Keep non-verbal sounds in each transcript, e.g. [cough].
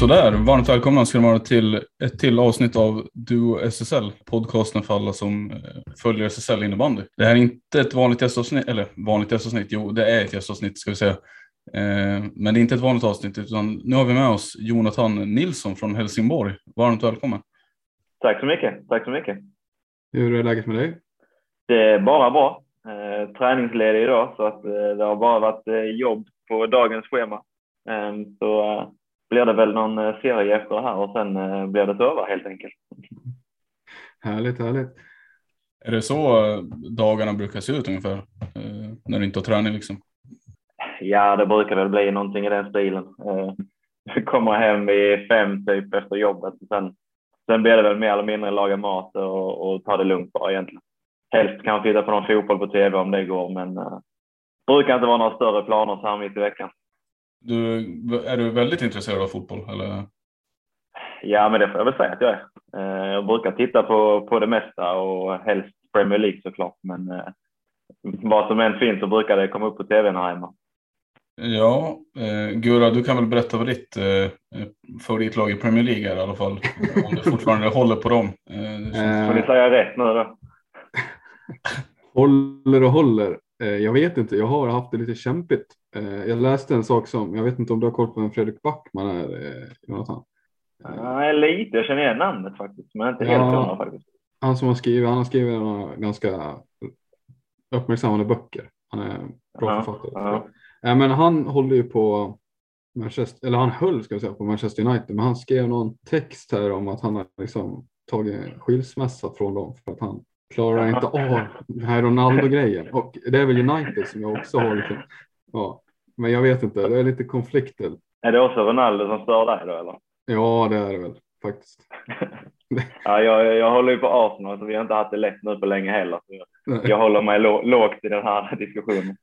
Sådär, varmt välkomna ska ni vara till ett till avsnitt av Duo SSL, podcasten för alla som eh, följer SSL innebandy. Det här är inte ett vanligt gästavsnitt, eller vanligt gästavsnitt, jo det är ett gästavsnitt ska vi säga. Eh, men det är inte ett vanligt avsnitt utan nu har vi med oss Jonathan Nilsson från Helsingborg. Varmt välkommen. Tack så mycket, tack så mycket. Hur är läget med dig? Det är bara bra. Eh, träningsledig idag så att det har bara varit jobb på dagens schema. Så blir det väl någon eh, serie efter det här och sen eh, blir det över helt enkelt. Härligt, härligt. Är det så eh, dagarna brukar se ut ungefär? När du inte har träning liksom? Ja, det brukar väl bli någonting i den stilen. [laughs] Kommer hem vid fem typ efter jobbet. Sen, sen blir det väl mer eller mindre laga mat och, och ta det lugnt bara egentligen. Helst kan man titta på någon fotboll på tv om det går, men det brukar inte vara några större planer så här mitt i veckan. Du, är du väldigt intresserad av fotboll? Eller? Ja, men det får jag väl säga att jag är. Eh, jag brukar titta på, på det mesta och helst Premier League såklart. Men eh, vad som än finns så brukar det komma upp på tv här hemma. Ja, eh, Gura, du kan väl berätta vad ditt eh, favoritlag i Premier League är i alla fall. Om du fortfarande [laughs] håller på dem. Eh, känns... Får ni säga rätt nu då? [laughs] håller och håller. Eh, jag vet inte, jag har haft det lite kämpigt. Eh, jag läste en sak som, jag vet inte om du har koll på vem Fredrik Backman är, eh, Jonathan? Nej, lite. Jag känner igen namnet faktiskt, men inte helt hundra faktiskt. Han som har skrivit, han har skrivit några ganska uppmärksammade böcker. Han är bra ja, författare. Ja. Men han håller ju på Manchester, eller han höll ska jag säga på Manchester United, men han skrev någon text här om att han har liksom tagit skilsmässa från dem för att han klarar inte av den här Ronaldo-grejen. Och det är väl United som jag också har lite, ja, men jag vet inte, det är lite konflikter. Är det också Ronaldo som stör dig då eller? Ja, det är det väl faktiskt. [laughs] ja, jag, jag håller ju på Arsenal så vi har inte haft det lätt nu på länge heller. Jag, jag håller mig lågt i den här [laughs] diskussionen.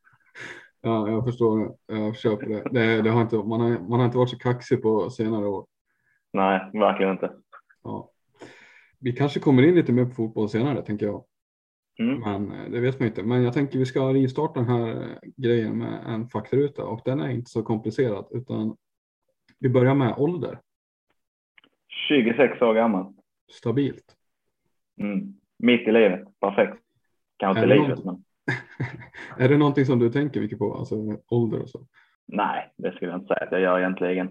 Ja, jag förstår det. Jag köper det. det, det har inte, man, har, man har inte varit så kaxig på senare år. Nej, verkligen inte. Ja vi kanske kommer in lite mer på fotboll senare tänker jag. Mm. Men eh, det vet man inte. Men jag tänker vi ska rivstarta den här eh, grejen med en faktaruta och den är inte så komplicerad utan vi börjar med ålder. 26 år gammal. Stabilt. Mm. Mitt i livet, perfekt. Kanske inte livet men. [laughs] är det någonting som du tänker mycket på, alltså ålder och så? Nej, det skulle jag inte säga att jag gör egentligen.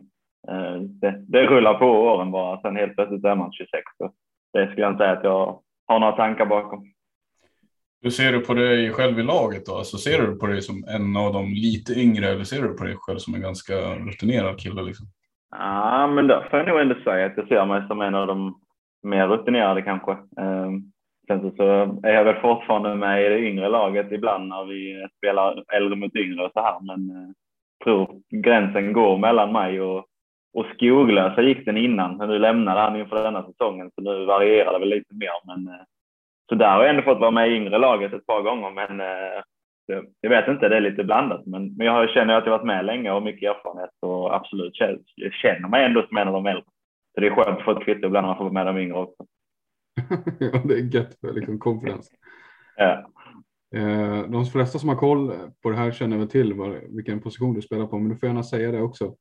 Eh, det, det rullar på åren bara, sen helt plötsligt är man 26. Så det skulle jag inte säga att jag har några tankar bakom. Hur ser du på dig själv i laget då? Alltså, ser du på dig som en av de lite yngre eller ser du på dig själv som en ganska rutinerad kille? Liksom? Ja, men då får jag nog ändå säga att jag ser mig som en av de mer rutinerade kanske. Ehm, sen så är jag väl fortfarande med i det yngre laget ibland när vi spelar äldre mot yngre och så här, men jag eh, tror gränsen går mellan mig och och Skoglösa gick den innan, men nu lämnade han inför denna säsongen, så nu varierar det väl lite mer. Men, eh, så där har jag ändå fått vara med i yngre laget ett par gånger, men eh, jag vet inte, det är lite blandat. Men, men jag känner att jag varit med länge och mycket erfarenhet och absolut jag känner mig ändå som en av de äldre. Så det är skönt att få ett kvitto ibland när man får vara med de yngre också. [laughs] ja, det är gött för liksom confidence. [laughs] ja. Eh, de flesta som har koll på det här känner väl till vilken position du spelar på, men du får gärna säga det också.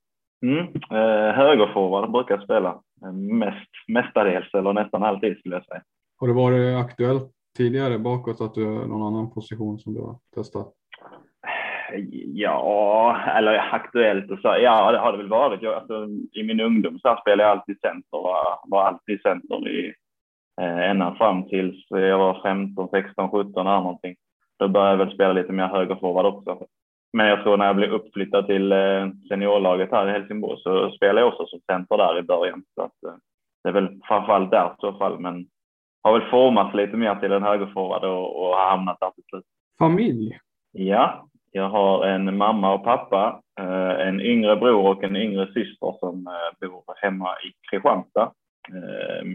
Mm. Eh, högerforward brukar spela eh, mest, mestadels eller nästan alltid skulle jag säga. Har det varit aktuellt tidigare bakåt att du har någon annan position som du har testat? Ja, eller aktuellt och så. Ja, det har det väl varit. Jag, alltså, I min ungdom så spelade jag alltid center var, var alltid center i eh, ända fram tills jag var 15, 16, 17 eller någonting. Då började jag väl spela lite mer högerforward också. Men jag tror när jag blev uppflyttad till eh, seniorlaget här i Helsingborg så spelade jag också som center där i början. Så att, eh, det är väl framförallt där i så fall. Men har väl formats lite mer till en högerforward och, och har hamnat där till slut. Familj? Ja, jag har en mamma och pappa, eh, en yngre bror och en yngre syster som bor hemma i Kristianstad.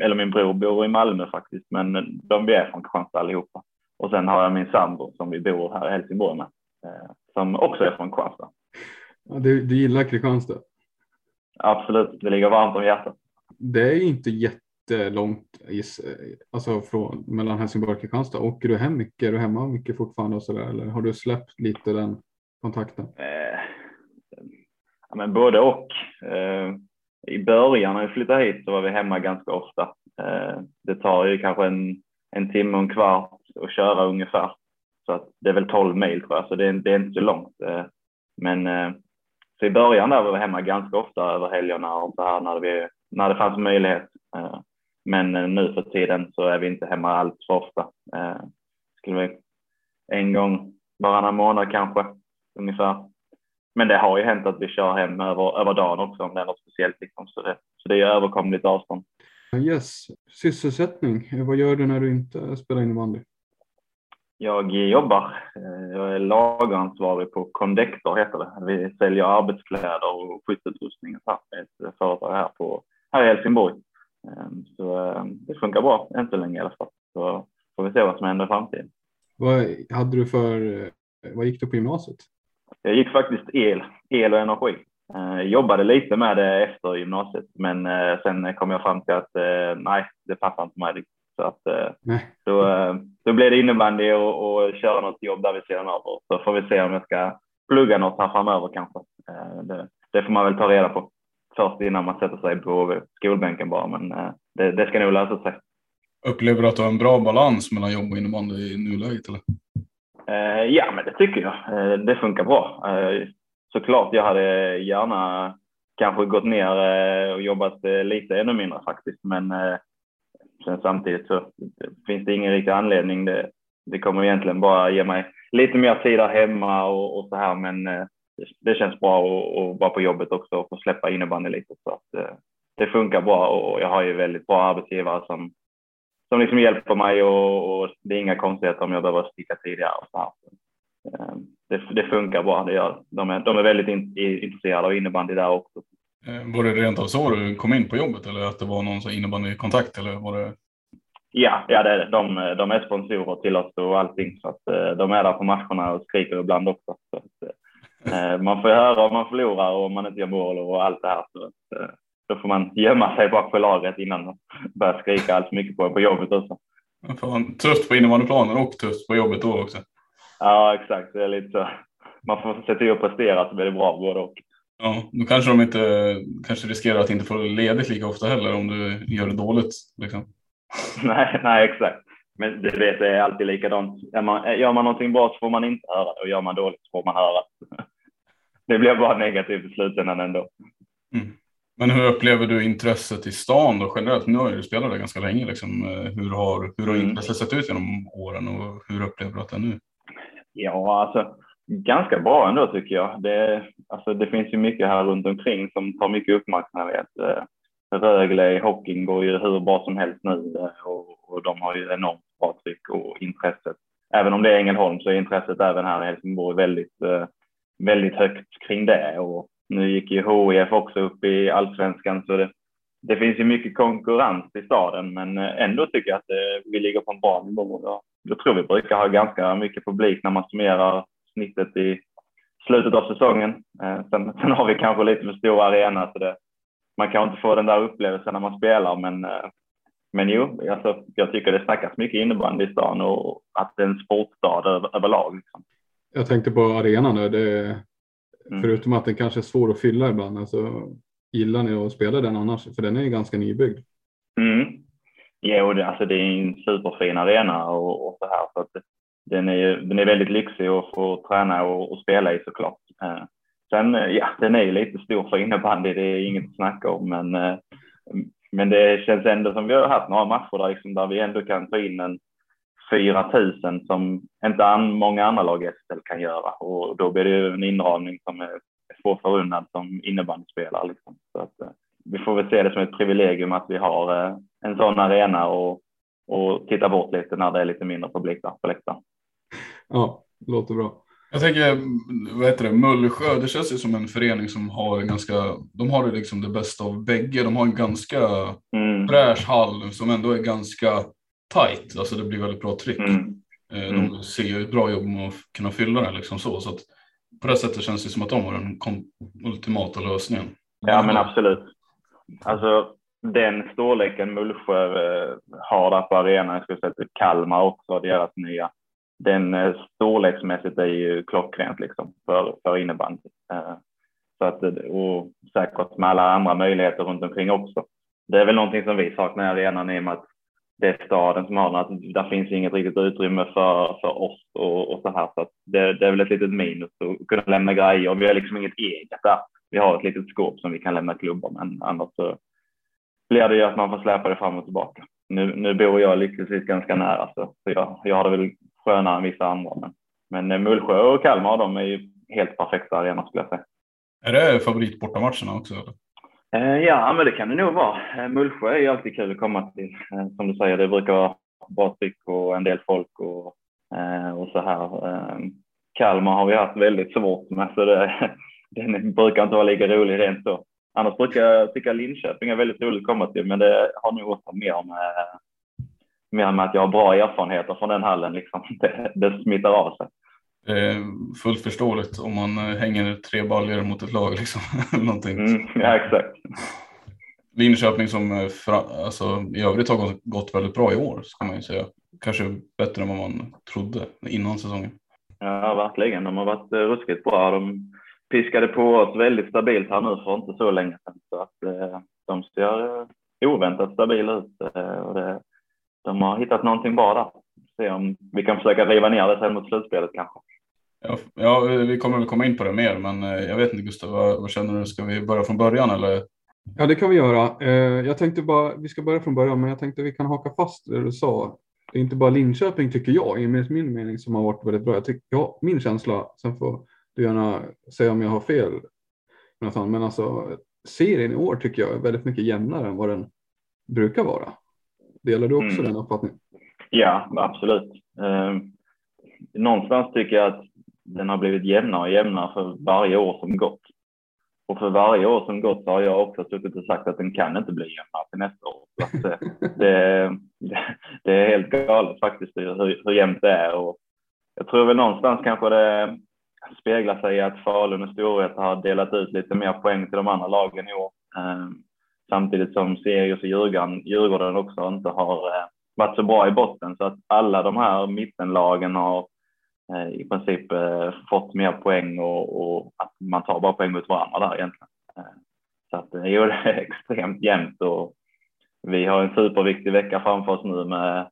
Eller min bror bor i Malmö faktiskt, men de är från Kristianstad allihopa. Och sen har jag min sambo som vi bor här i Helsingborg med som också är från Kristianstad. Ja, du, du gillar Kristianstad? Absolut, det ligger varmt om hjärtat. Det är inte jättelångt alltså från, mellan Helsingborg och Kristianstad. Åker du hem mycket? Är du hemma mycket fortfarande och så där, eller har du släppt lite den kontakten? Eh, ja, men både och. Eh, I början när vi flyttade hit så var vi hemma ganska ofta. Eh, det tar ju kanske en, en timme och en kvart att köra ungefär så att det är väl 12 mil tror jag, så det är, det är inte så långt. Eh, men eh, så i början där var vi hemma ganska ofta över helgerna och så här när, vi, när det fanns möjlighet. Eh, men nu för tiden så är vi inte hemma allt för ofta. Skulle vi en gång varannan månad kanske ungefär. Men det har ju hänt att vi kör hem över, över dagen också om det är något speciellt. Liksom. Så, det, så det är överkomligt avstånd. Yes, sysselsättning. Vad gör du när du inte spelar innebandy? Jag jobbar. Eh, jag är lageransvarig på Condector heter det. Vi säljer arbetskläder och skyddsutrustning ett företag här, på, här i Helsingborg. Ehm, så ehm, det funkar bra än så länge i alla fall. Så får vi se vad som händer i framtiden. Vad hade du för, eh, vad gick du på gymnasiet? Jag gick faktiskt el, el och energi. Jag eh, jobbade lite med det efter gymnasiet, men sen kom jag fram till att nej, det passar inte mig så att eh, då, eh, då blir det innebandy och, och köra något jobb där vid sidan av. Så får vi se om jag ska plugga något här framöver kanske. Eh, det, det får man väl ta reda på först innan man sätter sig på skolbänken bara, men det, det ska nog lösa sig. Upplever du att du har en bra balans mellan jobb och innebandy i nuläget? Eller? ja, men det tycker jag. det funkar bra. såklart, jag hade gärna kanske gått ner och jobbat lite ännu mindre faktiskt, men Sen samtidigt så finns det ingen riktig anledning. Det, det kommer egentligen bara ge mig lite mer tid där hemma och, och så här, men det, det känns bra att vara på jobbet också och få släppa innebandy lite så att eh, det funkar bra och jag har ju väldigt bra arbetsgivare som, som liksom hjälper mig och, och det är inga konstigheter om jag behöver sticka tidigare och så här. Eh, det, det funkar bra, det gör de är, de är väldigt in, intresserade av innebandy där också. Eh, var det rent av så du kom in på jobbet eller att det var någon som innebandykontakt eller var det? Ja, ja det är det. De, de är sponsorer till oss och allting så att eh, de är där på matcherna och skriker ibland också. Så att, eh, man får höra om man förlorar och om man inte gör mål och allt det här. Så att, då får man gömma sig bak på lagret innan man börjar skrika allt för mycket på, på jobbet också. Tufft på innebandyplanen och tufft på jobbet då också. Ja, exakt. Det är lite så. Man får se till att prestera så blir det bra både och. Ja, då kanske de inte kanske riskerar att inte få ledigt lika ofta heller om du gör det dåligt. Liksom. [laughs] nej, nej, exakt. Men du vet, det är alltid likadant. Är man, gör man någonting bra så får man inte höra det och gör man dåligt så får man höra det. [laughs] Det blir bara negativt i slutändan ändå. Mm. Men hur upplever du intresset i stan då generellt? Nu har du spelat där ganska länge. Liksom. Hur har, hur har mm. intresset sett ut genom åren och hur upplever du att det är nu? Ja, alltså ganska bra ändå tycker jag. Det, alltså, det finns ju mycket här runt omkring som tar mycket uppmärksamhet. Eh, Rögle i hockeyn går ju hur bra som helst nu eh, och, och de har ju enormt bra tryck och intresset. Även om det är Ängelholm så är intresset även här i Helsingborg väldigt, eh, väldigt högt kring det och nu gick ju HIF också upp i allsvenskan så det, det finns ju mycket konkurrens i staden men ändå tycker jag att det, vi ligger på en bra nivå. Jag tror vi brukar ha ganska mycket publik när man summerar snittet i slutet av säsongen. Sen, [laughs] sen har vi kanske lite för stor arena så det, man kan inte få den där upplevelsen när man spelar men men jo, alltså, jag tycker det snackas mycket innebandy i stan och att det är en sportstad över, överlag. Liksom. Jag tänkte på arenan nu. Det, mm. Förutom att den kanske är svår att fylla ibland. Alltså, gillar ni att spela den annars? För den är ju ganska nybyggd. Mm. Jo, det, alltså, det är en superfin arena och, och så här. Så att den, är, den är väldigt lyxig att få träna och, och spela i såklart. Eh, sen, eh, ja, den är ju lite stor för innebandy. Det är inget att snacka om, men eh, men det känns ändå som vi har haft några matcher där, liksom, där vi ändå kan ta in en 4 000 som inte an, många andra lag i SHL kan göra och då blir det ju en inramning som är få förunnad som innebandyspelare. Liksom. Så att, eh, vi får väl se det som ett privilegium att vi har eh, en sån arena och, och titta bort lite när det är lite mindre publik där på läktaren. Ja, låter bra. Jag tänker, vad heter det, Mullsjö, det känns ju som en förening som har ganska, de har det liksom det bästa av bägge. De har en ganska mm. fräsch hall som ändå är ganska tight, alltså det blir väldigt bra tryck. Mm. Eh, de mm. ser ju ett bra jobb med att kunna fylla den liksom så. så att på det sättet känns det som att de har den ultimata lösningen. Ja men absolut. Alltså den storleken Mullsjö eh, har där på arenan, jag skulle säga att Kalmar också, deras nya den eh, storleksmässigt är ju klockrent liksom för, för innebandy. Eh, så att, eh, och säkert med alla andra möjligheter runt omkring också. Det är väl någonting som vi saknar i arenan i och med att det är staden som har den, att där finns inget riktigt utrymme för, för oss och, och så här. Så att det, det är väl ett litet minus att kunna lämna grejer. Vi har liksom inget eget där. Vi har ett litet skåp som vi kan lämna klubbar men annars så blir det ju att man får släpa det fram och tillbaka. Nu, nu bor jag lyckligtvis ganska nära så, så jag, jag har det väl skönare än vissa andra. Men, men eh, Mullsjö och Kalmar de är ju helt perfekta arenor skulle jag säga. Är det favoritbortamatcherna också? Eller? Eh, ja, men det kan det nog vara. Eh, Mullsjö är ju alltid kul att komma till. Som du säger, det brukar vara bra tryck och en del folk och, och så här. Kalmar har vi haft väldigt svårt med, så det, [laughs] den brukar inte vara lika rolig rent så. Annars brukar jag tycka Linköping är väldigt roligt att komma till, men det har nog också mer med mer med att jag har bra erfarenheter från den hallen. Liksom. [laughs] Det, det smittar av sig. Är fullt förståeligt om man eh, hänger tre baljor mot ett lag. [laughs] Liksom. Någonting. Mm, ja, exakt. Linköping som eh, alltså, i övrigt har gått väldigt bra i år ska man ju säga. Kanske bättre än vad man trodde innan säsongen. Ja, verkligen. De har varit eh, ruskigt bra. De piskade på oss väldigt stabilt här nu för inte så länge sedan. Så att, de ser oväntat stabila ut. Och det, de har hittat någonting bra där. Se om vi kan försöka riva ner det sen mot slutspelet kanske. Ja, ja, vi kommer väl komma in på det mer, men eh, jag vet inte Gustav, vad, vad, känner du? Ska vi börja från början eller? Ja, det kan vi göra. Eh, jag tänkte bara, vi ska börja från början, men jag tänkte vi kan haka fast det du sa. Det är inte bara Linköping tycker jag, enligt min mening, som har varit väldigt bra. Jag tycker, ja, min känsla, sen får du gärna säga om jag har fel, men alltså serien i år tycker jag är väldigt mycket jämnare än vad den brukar vara. Delar du också mm. den uppfattningen? Ja, absolut. Eh, någonstans tycker jag att den har blivit jämnare och jämnare för varje år som gått. Och för varje år som gått har jag också suttit och sagt att den kan inte bli jämnare till nästa år. Att, eh, det, [laughs] det, det, är helt galet faktiskt hur, hur jämnt det är. Och jag tror väl någonstans kanske det speglar sig i att Falun och Storvreta har delat ut lite mer poäng till de andra lagen i år. Samtidigt som Sirius och Djurgården, Djurgården också inte har eh, varit så bra i botten så att alla de här mittenlagen har eh, i princip eh, fått mer poäng och, och, att man tar bara poäng mot varandra där egentligen. Eh, så att jo, det är [laughs] extremt jämnt och vi har en superviktig vecka framför oss nu med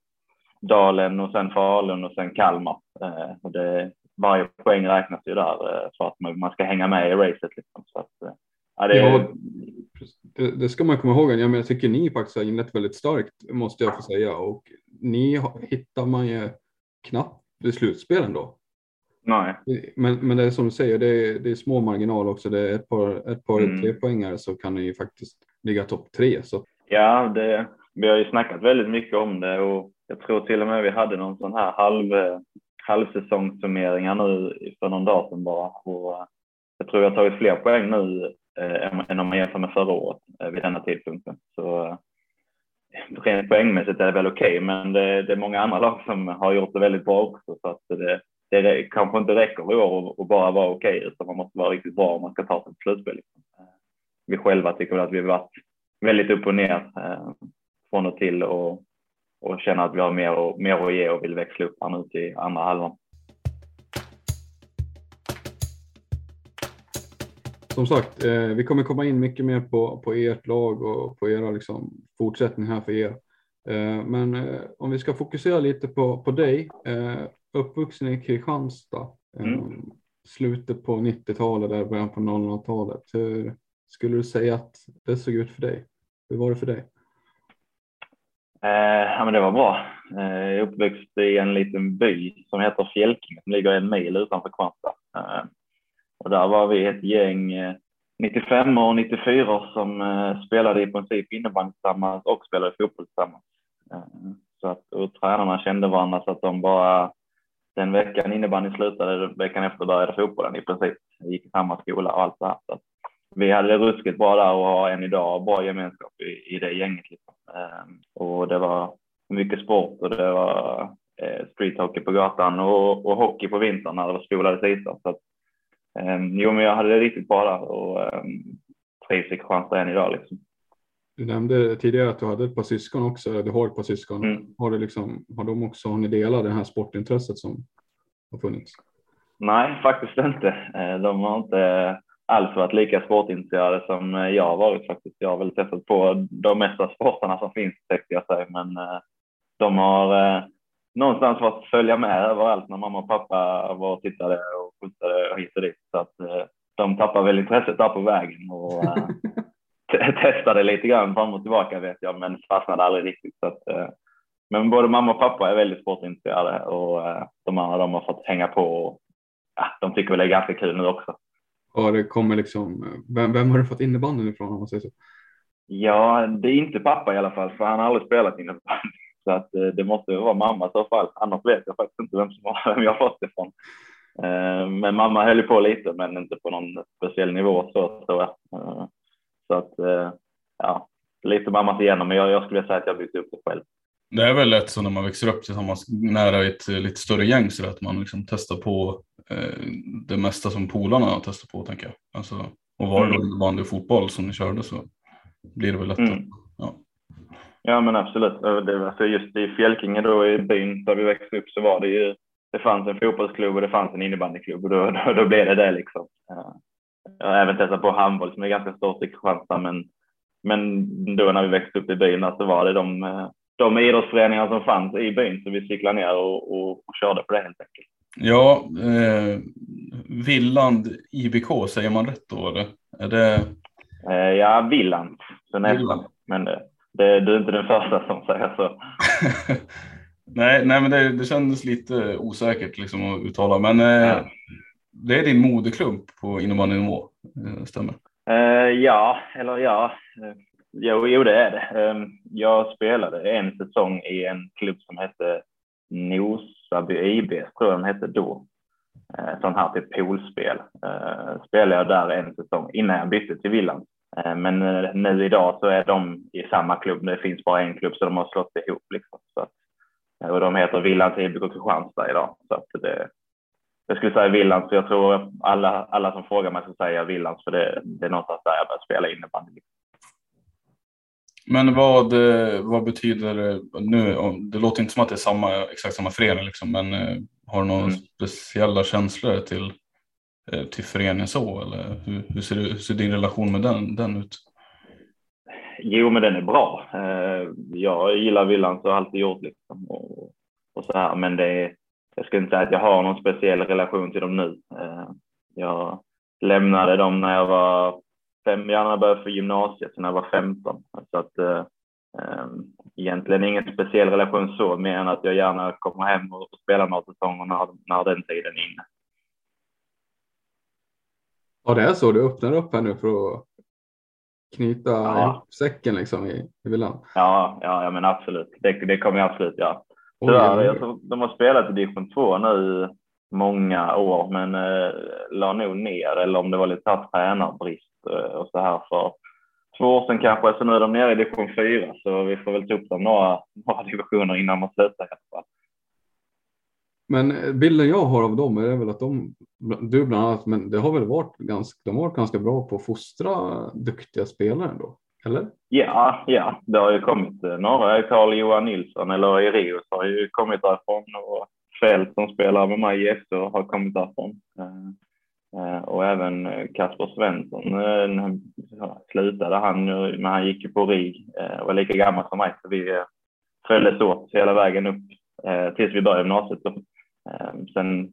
Dalen och sen Falun och sen Kalmar. Eh, och det, varje poäng räknas ju där eh, för att man ska hänga med i racet. Liksom. Så att, ja, det, är, det, det, ska man komma ihåg. Jag, men jag tycker ni faktiskt har inlett väldigt starkt måste jag få säga och ni hittar man ju knappt vid slutspelen då. Nej. Men, men det är som du säger, det är, det är små marginaler också. Det är ett par, ett par mm. tre poängare så kan ni faktiskt ligga topp tre. Så. Ja, det, vi har ju snackat väldigt mycket om det och jag tror till och med vi hade någon sån här halv, halvsäsongssummeringar nu för någon dag sedan bara. Och jag tror jag har tagit fler poäng nu eh, än om man jämför med förra året eh, vid denna tidpunkten. Så eh, rent poängmässigt är det väl okej, okay, men det, det, är många andra lag som har gjort det väldigt bra också. Så att det, det kanske inte räcker i år att bara vara okej, okay, utan man måste vara riktigt bra om man ska ta sig till slutspel. Liksom. Eh, vi själva tycker att vi har varit väldigt upp och ner eh, från och till och, och känner att vi har mer, och, mer att ge och vill växla upp här nu till andra halvan. Som sagt, eh, vi kommer komma in mycket mer på, på ert lag och på era liksom, fortsättning här för er. Eh, men eh, om vi ska fokusera lite på, på dig, eh, uppvuxen i Kristianstad, eh, mm. slutet på 90-talet, där början på 00-talet. Hur skulle du säga att det såg ut för dig? Hur var det för dig? Eh, ja, men det var bra. Jag är uppväxt i en liten by som heter Fjälkinge som ligger en mil utanför Kristianstad. Och där var vi ett gäng eh, 95 och 94 som eh, spelade i princip innebandy tillsammans och spelade fotboll tillsammans. Eh, så att och tränarna kände varandra så att de bara den veckan innebandyn slutade, veckan efter började fotbollen i princip. Vi gick i samma skola och allt det här. Så vi hade det ruskigt bra där och har än idag bra gemenskap i, i det gänget. Liksom. Och det var mycket sport och det var street streethockey på gatan och, och hockey på vintern när det var spolade isar. Så att, jo, men jag hade det riktigt bra där och trivs i Kristianstad än idag. Liksom. Du nämnde tidigare att du hade ett par syskon också, du har ett par syskon. Mm. Har, du liksom, har de också, har ni delat det här sportintresset som har funnits? Nej, faktiskt inte. Eh, de har inte alls varit lika sportintresserade som jag har varit faktiskt. Jag har väl testat på de mesta sporterna som finns tänkte jag säga, men eh, de har någonstans fått följa med överallt när mamma och pappa var och tittade och skjutsade och hit och dit. Så att de tappar väl intresset där på vägen och [laughs] testade lite grann fram och tillbaka vet jag, men fastnade aldrig riktigt. Så att, men både mamma och pappa är väldigt sportintresserade och de andra de har fått hänga på och ja, de tycker väl det är ganska kul nu också. Och det kommer liksom, vem, vem har du fått innebandyn ifrån om man säger så? Ja, det är inte pappa i alla fall, för han har aldrig spelat innebandy. Så att eh, det måste vara mamma i så fall. Annars vet jag faktiskt inte vem, som [laughs] vem jag har fått det ifrån. Eh, men mamma höll på lite, men inte på någon speciell nivå så tror jag. Eh, så att ja, lite mammas igenom, men jag, jag skulle säga att jag byggt upp det själv. Det är väl lätt så när man växer upp tillsammans nära ett lite större gäng så att man liksom testar på eh, det mesta som polarna har testat på tänker jag. Alltså, och var det mm. vanlig fotboll som ni körde så blir det väl lättare. Mm. Ja. Ja men absolut. Det alltså just i Fjälkinge då i byn där vi växte upp så var det ju det fanns en fotbollsklubb och det fanns en innebandyklubb och då, då, då blev det det liksom. Jag har även testat på handboll som är ganska stort i Kristianstad men, men då när vi växte upp i byn så var det de eh, de idrottsföreningar som fanns i byn så vi cyklade ner och, och, och körde på det helt enkelt. Ja, eh, Villand IBK, säger man rätt då eller? Är det... Eh, ja, Villand, så nästan. Men det, det, du är inte den första som säger så. [laughs] nej, nej, men det, det kändes lite osäkert liksom att uttala, men eh, ja. det är din moderklubb på innebandynivå, eh, stämmer? Eh, ja, eller ja, Jo, jo, det är det. Ehm, jag spelade en säsong i en klubb som hette Nosaby IB, tror jag den hette då. Sån här typ poolspel. Spelade jag där en säsong innan jag bytte till Villan. Eh, men nu idag så är de i samma klubb. Det finns bara en klubb så de har slått ihop. Liksom. Så att, och de heter Villans IBK Kristianstad idag. Så att det, jag skulle säga Villans, för jag tror alla, alla som frågar mig så säger jag Villans, för det, det är någonstans där jag börjar spela innebandy. Men vad, eh, vad betyder det nu? Det låter inte som att det är samma, exakt samma förening, liksom, men eh, har du några mm. speciella känslor till, eh, Eh, till föreningen så? Eller hur, hur, ser, hur ser din relation med den, den ut? Jo, men den är bra. Eh, jag gillar villan så har alltid gjort liksom och, och så här, men det är, jag skulle inte säga att jag har någon speciell relation till dem nu. Eh, jag lämnade dem när jag var fem, gärna började för gymnasiet när jag var 15. Så att, ehm, egentligen ingen speciell relation så, mer än att jag gärna kommer hem och, och spelar några säsonger när, när den tiden är inne. Ja, det är så. Du öppnar upp här nu för att knyta ja. säcken liksom i, i villan. Ja, ja, ja, men absolut. Det, det kommer jag absolut göra. Tyvärr, jag tror de har spelat i division 2 nu många år, men eh, la nog ner, eller om det var lite tränarbrist eh, och så här för två år sedan kanske, så nu är de nere i division 4, så vi får väl ta upp dem några, några divisioner innan man slutar i alla fall. Men eh, bilden jag har av dem är väl att de, du bland annat, men det har väl varit ganska, de har varit ganska bra på att fostra duktiga spelare ändå, eller? Ja, ja, det har ju kommit eh, några. Carl Johan Nilsson eller Irius har ju kommit därifrån och Fält som spelar med mig i FD har kommit därifrån. Eh, och även Kasper Svensson slutade han, men han gick ju på RIG och var lika gammal som mig så vi följdes åt hela vägen upp tills vi började gymnasiet sen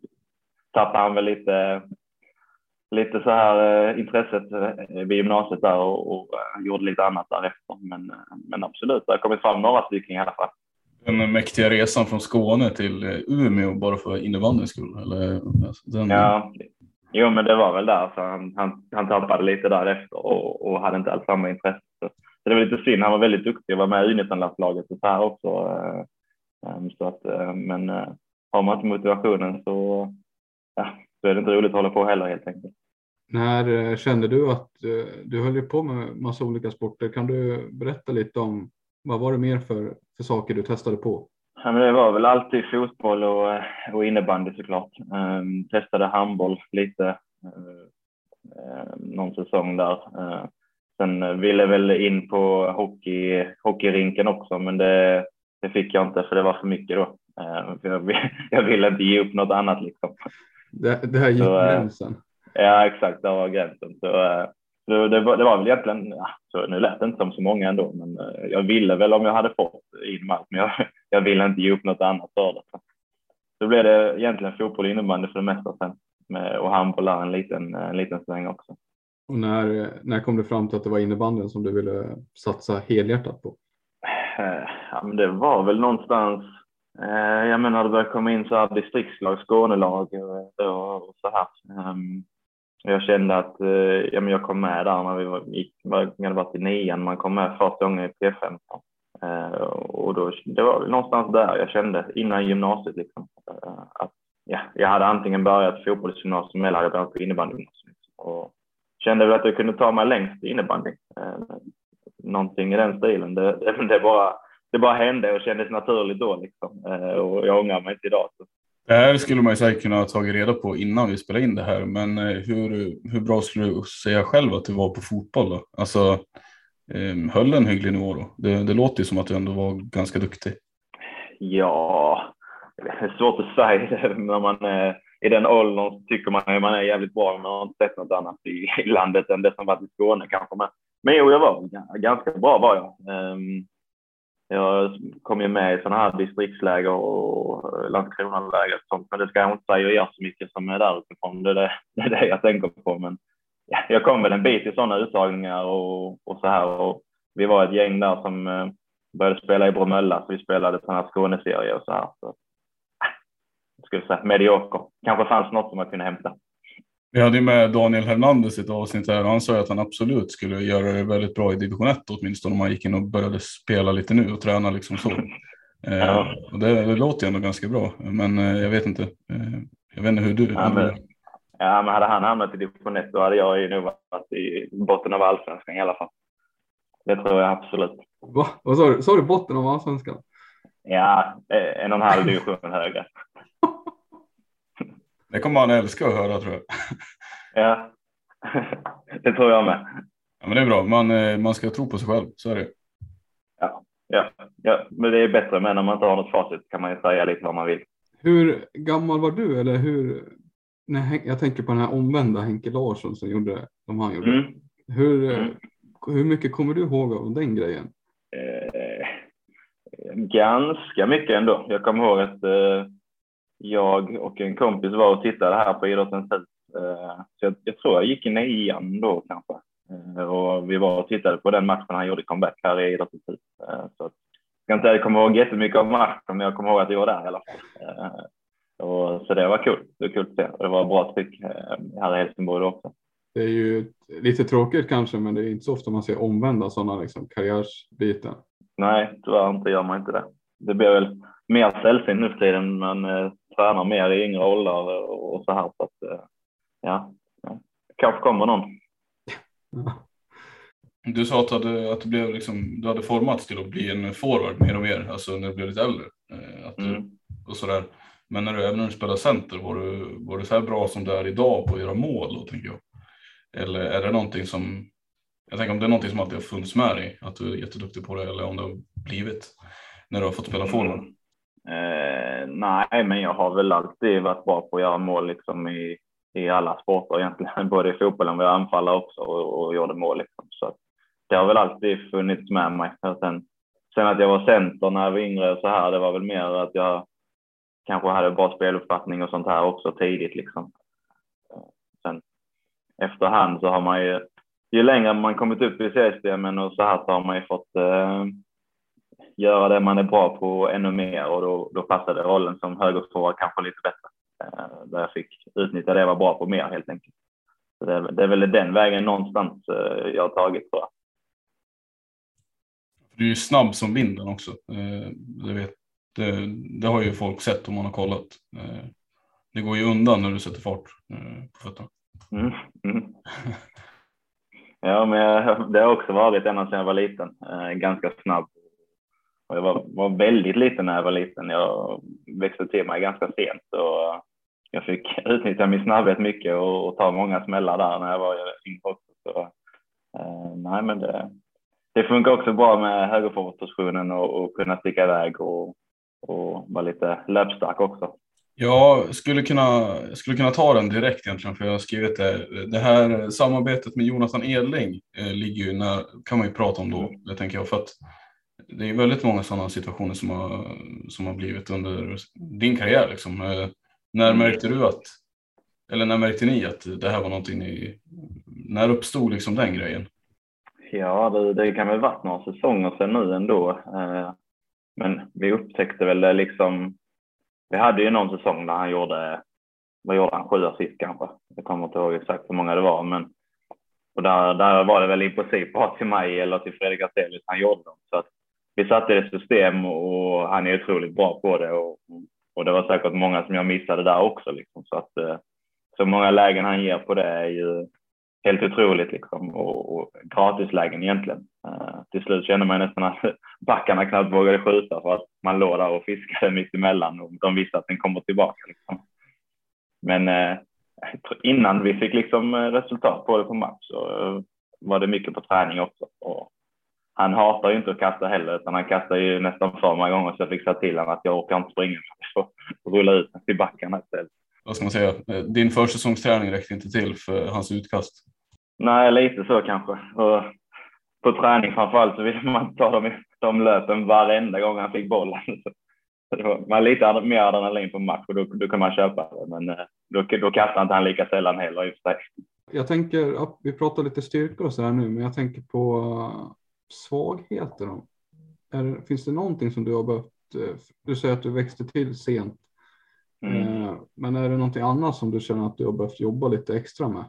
tappade han väl lite, lite så här eh, intresset eh, vid gymnasiet där och, och eh, gjorde lite annat därefter. Men, men absolut, det har kommit fram några stycken i alla fall. Den mäktiga resan från Skåne till Umeå bara för innebandyns skull? Eller, alltså, den... Ja, jo men det var väl där. Så han, han, han tappade lite därefter och, och hade inte alls samma intresse. Så det var lite synd. Han var väldigt duktig och var med i U19-landslaget och så här också. Ehm, så att, men har man inte motivationen så, ja, så är det inte roligt att hålla på heller helt enkelt. När eh, kände du att eh, du höll på med massa olika sporter? Kan du berätta lite om vad var det mer för, för saker du testade på? Ja, men det var väl alltid fotboll och, eh, och innebandy såklart. Um, testade handboll lite uh, någon säsong där. Uh, sen ville väl in på hockey, hockeyrinken också, men det, det fick jag inte för det var för mycket då. Eh, jag, [laughs] jag ville inte ge upp något annat liksom. Det, det här gick så, eh, gränsen. Ja, exakt. Det var gränsen. Så, eh, så det, var, det var väl egentligen, ja, så nu lät det inte som så många ändå, men jag ville väl om jag hade fått in allt, men jag, [laughs] jag ville inte ge upp något annat för det. Så blev det egentligen fotboll och innebandy för det mesta sen med, och handboll en liten, en liten sväng också. Och när, när kom du fram till att det var innebandyn som du ville satsa helhjärtat på? Ja, men det var väl någonstans Eh, jag menar, det började komma in så här distriktslag, Skånelag eh, och så här. Ehm, jag kände att eh, ja, men jag kom med där när vi var, gick, jag hade varit i nian, man kom med första gången i P15. Eh, och då, det var någonstans där jag kände innan gymnasiet liksom, eh, att ja, jag hade antingen börjat fotbollsgymnasium eller hade börjat på innebandygymnasium. Och kände väl att jag kunde ta mig längst i innebandy. Någonting i den stilen. Det, det, det bara det bara hände och kändes naturligt då liksom. Eh, och jag ångrar mig inte idag. Så. Det här skulle man ju säkert kunna ha tagit reda på innan vi spelade in det här, men eh, hur, hur bra skulle du säga själv att du var på fotboll då? Alltså, eh, höll en hygglig nivå då? Det, det låter ju som att du ändå var ganska duktig. Ja, det är svårt att säga [laughs] när man är i den åldern tycker man att man är jävligt bra, man har inte sett något annat i, i landet än det som varit i Skåne kanske. Men, men jo, jag var ganska bra var jag. Um, jag kom ju med i sådana här distriktsläger och eh, Landskronaläger och sånt, men det ska jag inte säga och göra så mycket som är där uppifrån. Det är det, [laughs] det är det jag tänker på. Men ja, jag kom väl en bit i sådana uttagningar och, och så här och vi var ett gäng där som eh, började spela i Bromölla, så vi spelade sådana här Skåneserier och så här. Så, eh, jag skulle säga medioker. Kanske fanns något som man kunde hämta. Vi hade med Daniel Hernandez i ett avsnitt här och han sa att han absolut skulle göra det väldigt bra i division 1 åtminstone om han gick in och började spela lite nu och träna liksom så. [laughs] Eh, ja. och det, det låter ju ändå ganska bra, men eh, jag vet inte. Eh, jag vet inte hur du... Ja, men, ja, men hade han hamnat i division 1 då hade jag ju nog varit i botten av allsvenskan i alla fall. Det tror jag absolut. Va? Vad sa du? Sa du botten av allsvenskan? Ja, en och en halv division högre. Det kommer han älska att höra tror jag. [laughs] Ja, det tror jag med. Ja, men det är bra. Man, eh, man ska tro på sig själv, så är det. Ja, ja, ja, men det är bättre med när man inte har något facit kan man ju säga lite vad man vill. Hur gammal var du eller hur? Nej, jag tänker på den här omvända Henke Larsson som gjorde som han gjorde. Mm. Hur, mm. hur mycket kommer du ihåg av den grejen? Eh, ganska mycket ändå. Jag kommer ihåg att eh, jag och en kompis var och tittade här på Idrottens hus. Eh, så jag, jag tror jag gick i nian då kanske. Eh, och vi var och tittade på den matchen han gjorde comeback här i Idrottens hus. Eh, så jag ska inte säga att jag kommer ihåg jättemycket av matchen, men jag kommer ihåg att jag var där i alla fall. Och, så det var kul. Det var kul att se. Det var bra tryck här i Helsingborg också. Det är ju lite tråkigt kanske, men det är inte så ofta man ser omvända sådana liksom, karriärsbiten. Nej, tyvärr inte gör man inte det. Det blir väl mer sällsynt nu för tiden, men tränar mer i yngre åldrar och så här. Så att, ja, kanske kommer någon. Du sa att, du att du, blev liksom, du hade formats till att bli en forward mer och mer, alltså när du blev lite äldre. Att du, mm. och sådär. Men när du, även när du spelade center, var du, var du så här bra som du är idag på att göra mål då, tänker jag? Eller är det någonting som, jag tänker om det är någonting som alltid har funnits med dig, att du är jätteduktig på det, eller om det har blivit när du har fått spela forward? Eh, nej, men jag har väl alltid varit bra på att göra mål liksom i, i alla sporter egentligen, [laughs] både i fotbollen, vi anfallare också och, och gjorde mål. Liksom. Så det har väl alltid funnits med mig. Sen, sen att jag var center när jag var yngre och så här, det var väl mer att jag kanske hade bra speluppfattning och sånt här också tidigt liksom. Sen efterhand så har man ju, ju längre man kommit upp i seriesystemen och så här så har man ju fått eh, göra det man är bra på ännu mer och då, då passade rollen som högerforward kanske lite bättre. Eh, där jag fick utnyttja det jag var bra på mer helt enkelt. Så det, det är väl den vägen någonstans eh, jag har tagit tror jag. Du är snabb som vinden också. Eh, det, vet, det, det, har ju folk sett om man har kollat. Det går ju undan när du sätter fart på fötterna. Mm, mm. Ja, men det har också varit ända sedan jag var liten. Ganska snabb. Och jag var, var väldigt liten när jag var liten. Jag växte till mig ganska sent och jag fick utnyttja min snabbhet mycket och, och ta många smällar där när jag var yngre också. Så, eh, nej, men det, det funkar också bra med högerforwardpositionen och, och kunna sticka iväg och, och vara lite löpstark också. Jag skulle kunna, skulle kunna ta den direkt egentligen för jag har skrivit det. Det här samarbetet med Jonathan Edling eh, ligger ju när, kan man ju prata om då, mm. det tänker jag. För att det är väldigt många sådana situationer som har, som har blivit under din karriär. Liksom. Eh, när mm. märkte du att, eller när märkte ni att det här var någonting ni, när uppstod liksom den grejen? Ja, det, det kan väl varit några säsonger sedan nu ändå. Eh, men vi upptäckte väl det liksom. Vi hade ju någon säsong där han gjorde, vad gjorde han, sju assist kanske. Jag kommer inte ihåg exakt hur många det var, men och där, där var det väl i princip bara till mig eller till Fredrik Astelius han gjorde dem. Så att vi satte det i system och han är otroligt bra på det och, och det var säkert många som jag missade där också liksom. Så att eh, så många lägen han ger på det är ju helt otroligt liksom och, och gratislägen egentligen. Uh, till slut kände man nästan att [laughs] backarna knappt vågade skjuta för att man låg där och fiskade mitt emellan och de visste att den kommer tillbaka. Liksom. Men uh, innan vi fick liksom resultat på det på match så uh, var det mycket på träning också. Och han hatar ju inte att kasta heller utan han kastar ju nästan för många gånger så jag fick säga till honom att jag orkar inte springa. Jag får rulla ut till backarna istället. Vad ska man säga? Din försäsongsträning räckte inte till för hans utkast. Nej, lite så kanske. Och på träning framförallt så vill man ta de, de löpen varenda gång han fick bollen. Så man har lite mer adrenalin på match och då, då kan man köpa det. Men eh, då, då kastar inte han lika sällan heller i och för sig. Jag tänker, vi pratar lite styrkor och så här nu, men jag tänker på eh, svagheter. Är, finns det någonting som du har behövt? Eh, du säger att du växte till sent. Mm. Men är det någonting annat som du känner att du har behövt jobba lite extra med?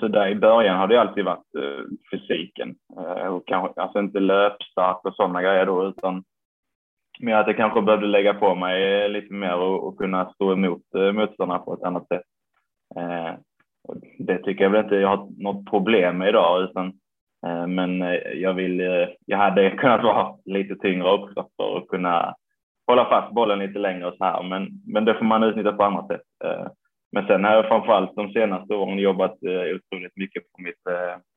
Så där i början har det alltid varit uh, fysiken och kanske alltså inte löpstark och sådana grejer då utan mer att jag kanske behövde lägga på mig lite mer och, och kunna stå emot motståndarna på ett annat sätt. Det tycker jag väl inte jag har något problem med idag utan eh, men eh, jag vill, eh, jag hade kunnat vara lite tyngre också för att kunna hålla fast bollen lite längre och så här men, men det får man utnyttja på andra sätt. Men sen har jag framförallt de senaste åren jobbat otroligt mycket på mitt,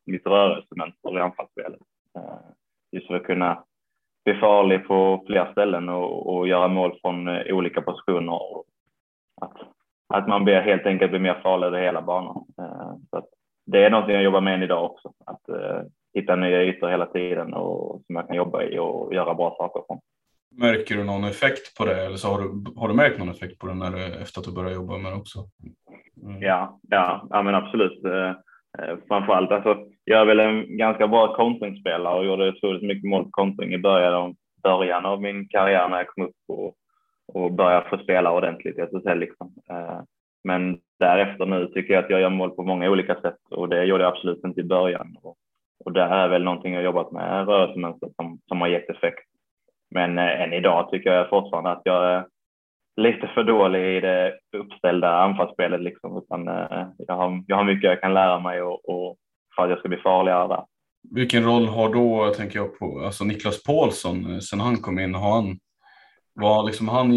mitt rörelsemönster i anfallsspelet. Just för att kunna bli farlig på fler ställen och, och göra mål från olika positioner. Att, att man blir, helt enkelt blir mer farlig över hela banan. Eh, så det är någonting jag jobbar med än idag också. Att eh, hitta nya ytor hela tiden och som jag kan jobba i och göra bra saker från. Märker du någon effekt på det eller så har du, har du märkt någon effekt på det när du, efter att du började jobba med det också? Mm. Ja, ja, ja, men absolut. Eh, framförallt, alltså, jag är väl en ganska bra kontringsspelare och gjorde otroligt mycket mål på kontring i början av, början av min karriär när jag kom upp och, och börja få spela ordentligt i SSL. Liksom. Eh, men därefter nu tycker jag att jag gör mål på många olika sätt och det gjorde jag absolut inte i början. Och, och det är väl någonting jag jobbat med, rörelsemönster som, som har gett effekt. men eh, än idag tycker jag fortfarande att jag är lite för dålig i det uppställda anfallsspelet. Liksom. Utan, eh, jag, har, jag har mycket jag kan lära mig och, och för att jag ska bli farligare där. Vilken roll har då, tänker jag på, alltså Niklas Paulsson sen han kom in? Har han, vad liksom han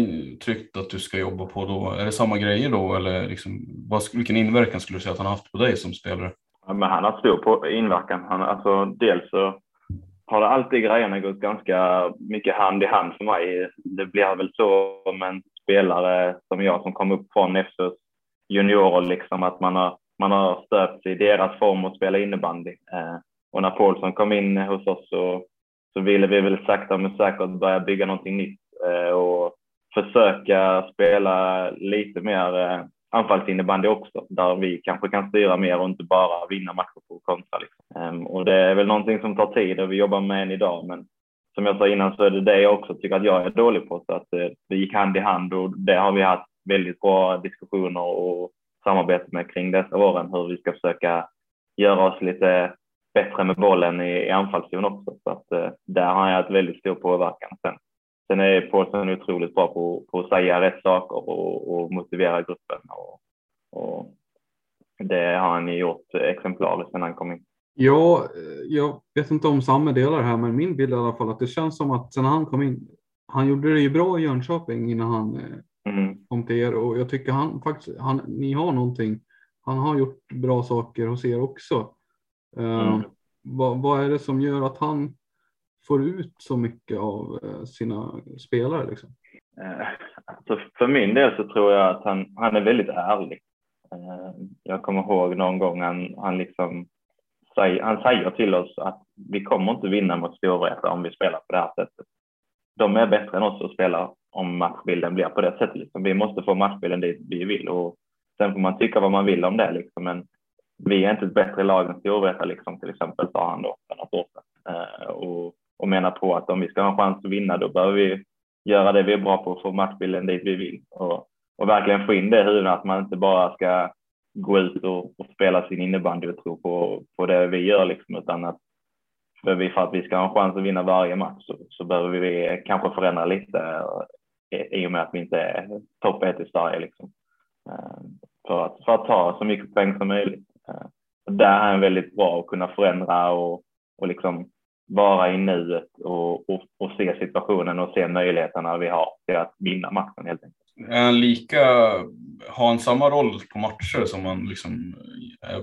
tryckt att du ska jobba på då? Är det samma grejer då eller liksom, vad, vilken inverkan skulle du säga att han har haft på dig som spelare? Ja, men han har stor på inverkan. Han, alltså, dels så har det alltid grejerna gått ganska mycket hand i hand för mig. Det blir väl så med en spelare som jag som kom upp från FCs juniorer, liksom, att man har, man har stöpt i deras form att spela innebandy. Eh, och när Paulsson kom in hos oss så, så ville vi väl sakta men säkert börja bygga någonting nytt försöka spela lite mer eh, anfallsinnebandy också, där vi kanske kan styra mer och inte bara vinna matcher på kontra. Liksom. Ehm, och det är väl någonting som tar tid och vi jobbar med än idag, men som jag sa innan så är det det jag också tycker att jag är dålig på, så att eh, det gick hand i hand och det har vi haft väldigt bra diskussioner och samarbete med kring dessa åren, hur vi ska försöka göra oss lite bättre med bollen i, i anfallszon också. Så att, eh, där har jag ett väldigt stor påverkan. Sen, sen är Paulsson otroligt bra på, på att säga rätt saker och, och motivera gruppen. Och, och det har han gjort exemplariskt sen han kom in. Ja, jag vet inte om samma delar här, men min bild i alla fall att det känns som att sen han kom in, han gjorde det ju bra i Jönköping innan han eh, mm. kom till er och jag tycker han faktiskt, han, ni har någonting, han har gjort bra saker hos er också. Eh, mm. vad, vad, är det som gör att han får ut så mycket av eh, sina spelare? Liksom? Eh, alltså för min del så tror jag att han, han är väldigt ärlig. Eh, jag kommer ihåg någon gång han, han liksom han säger till oss att vi kommer inte vinna mot Storvreta om vi spelar på det här sättet. De är bättre än oss att spela om matchbilden blir på det sättet. Liksom. Vi måste få matchbilden dit vi vill och sen får man tycka vad man vill om det. Liksom. Men vi är inte ett bättre lag än Storvreta liksom, till exempel, sa han då för något år sedan. Eh, och, och menar på att om vi ska ha en chans att vinna då behöver vi göra det vi är bra på och få matchbilden dit vi vill. Och, och verkligen få in det i huvudet att man inte bara ska gå ut och, och spela sin innebandy och tro på, på det vi gör liksom, utan att för, vi, för att vi ska ha en chans att vinna varje match så, så behöver vi kanske förändra lite eh, i, och med att vi inte är topp ett i Sverige liksom. Eh, för att, för att ta så mycket poäng som möjligt. Eh, det där är han väldigt bra att kunna förändra och, och liksom vara i nuet och, och, och se situationen och se möjligheterna vi har till att vinna matchen helt enkelt. Är han lika, har han samma roll på matcher som man liksom, är,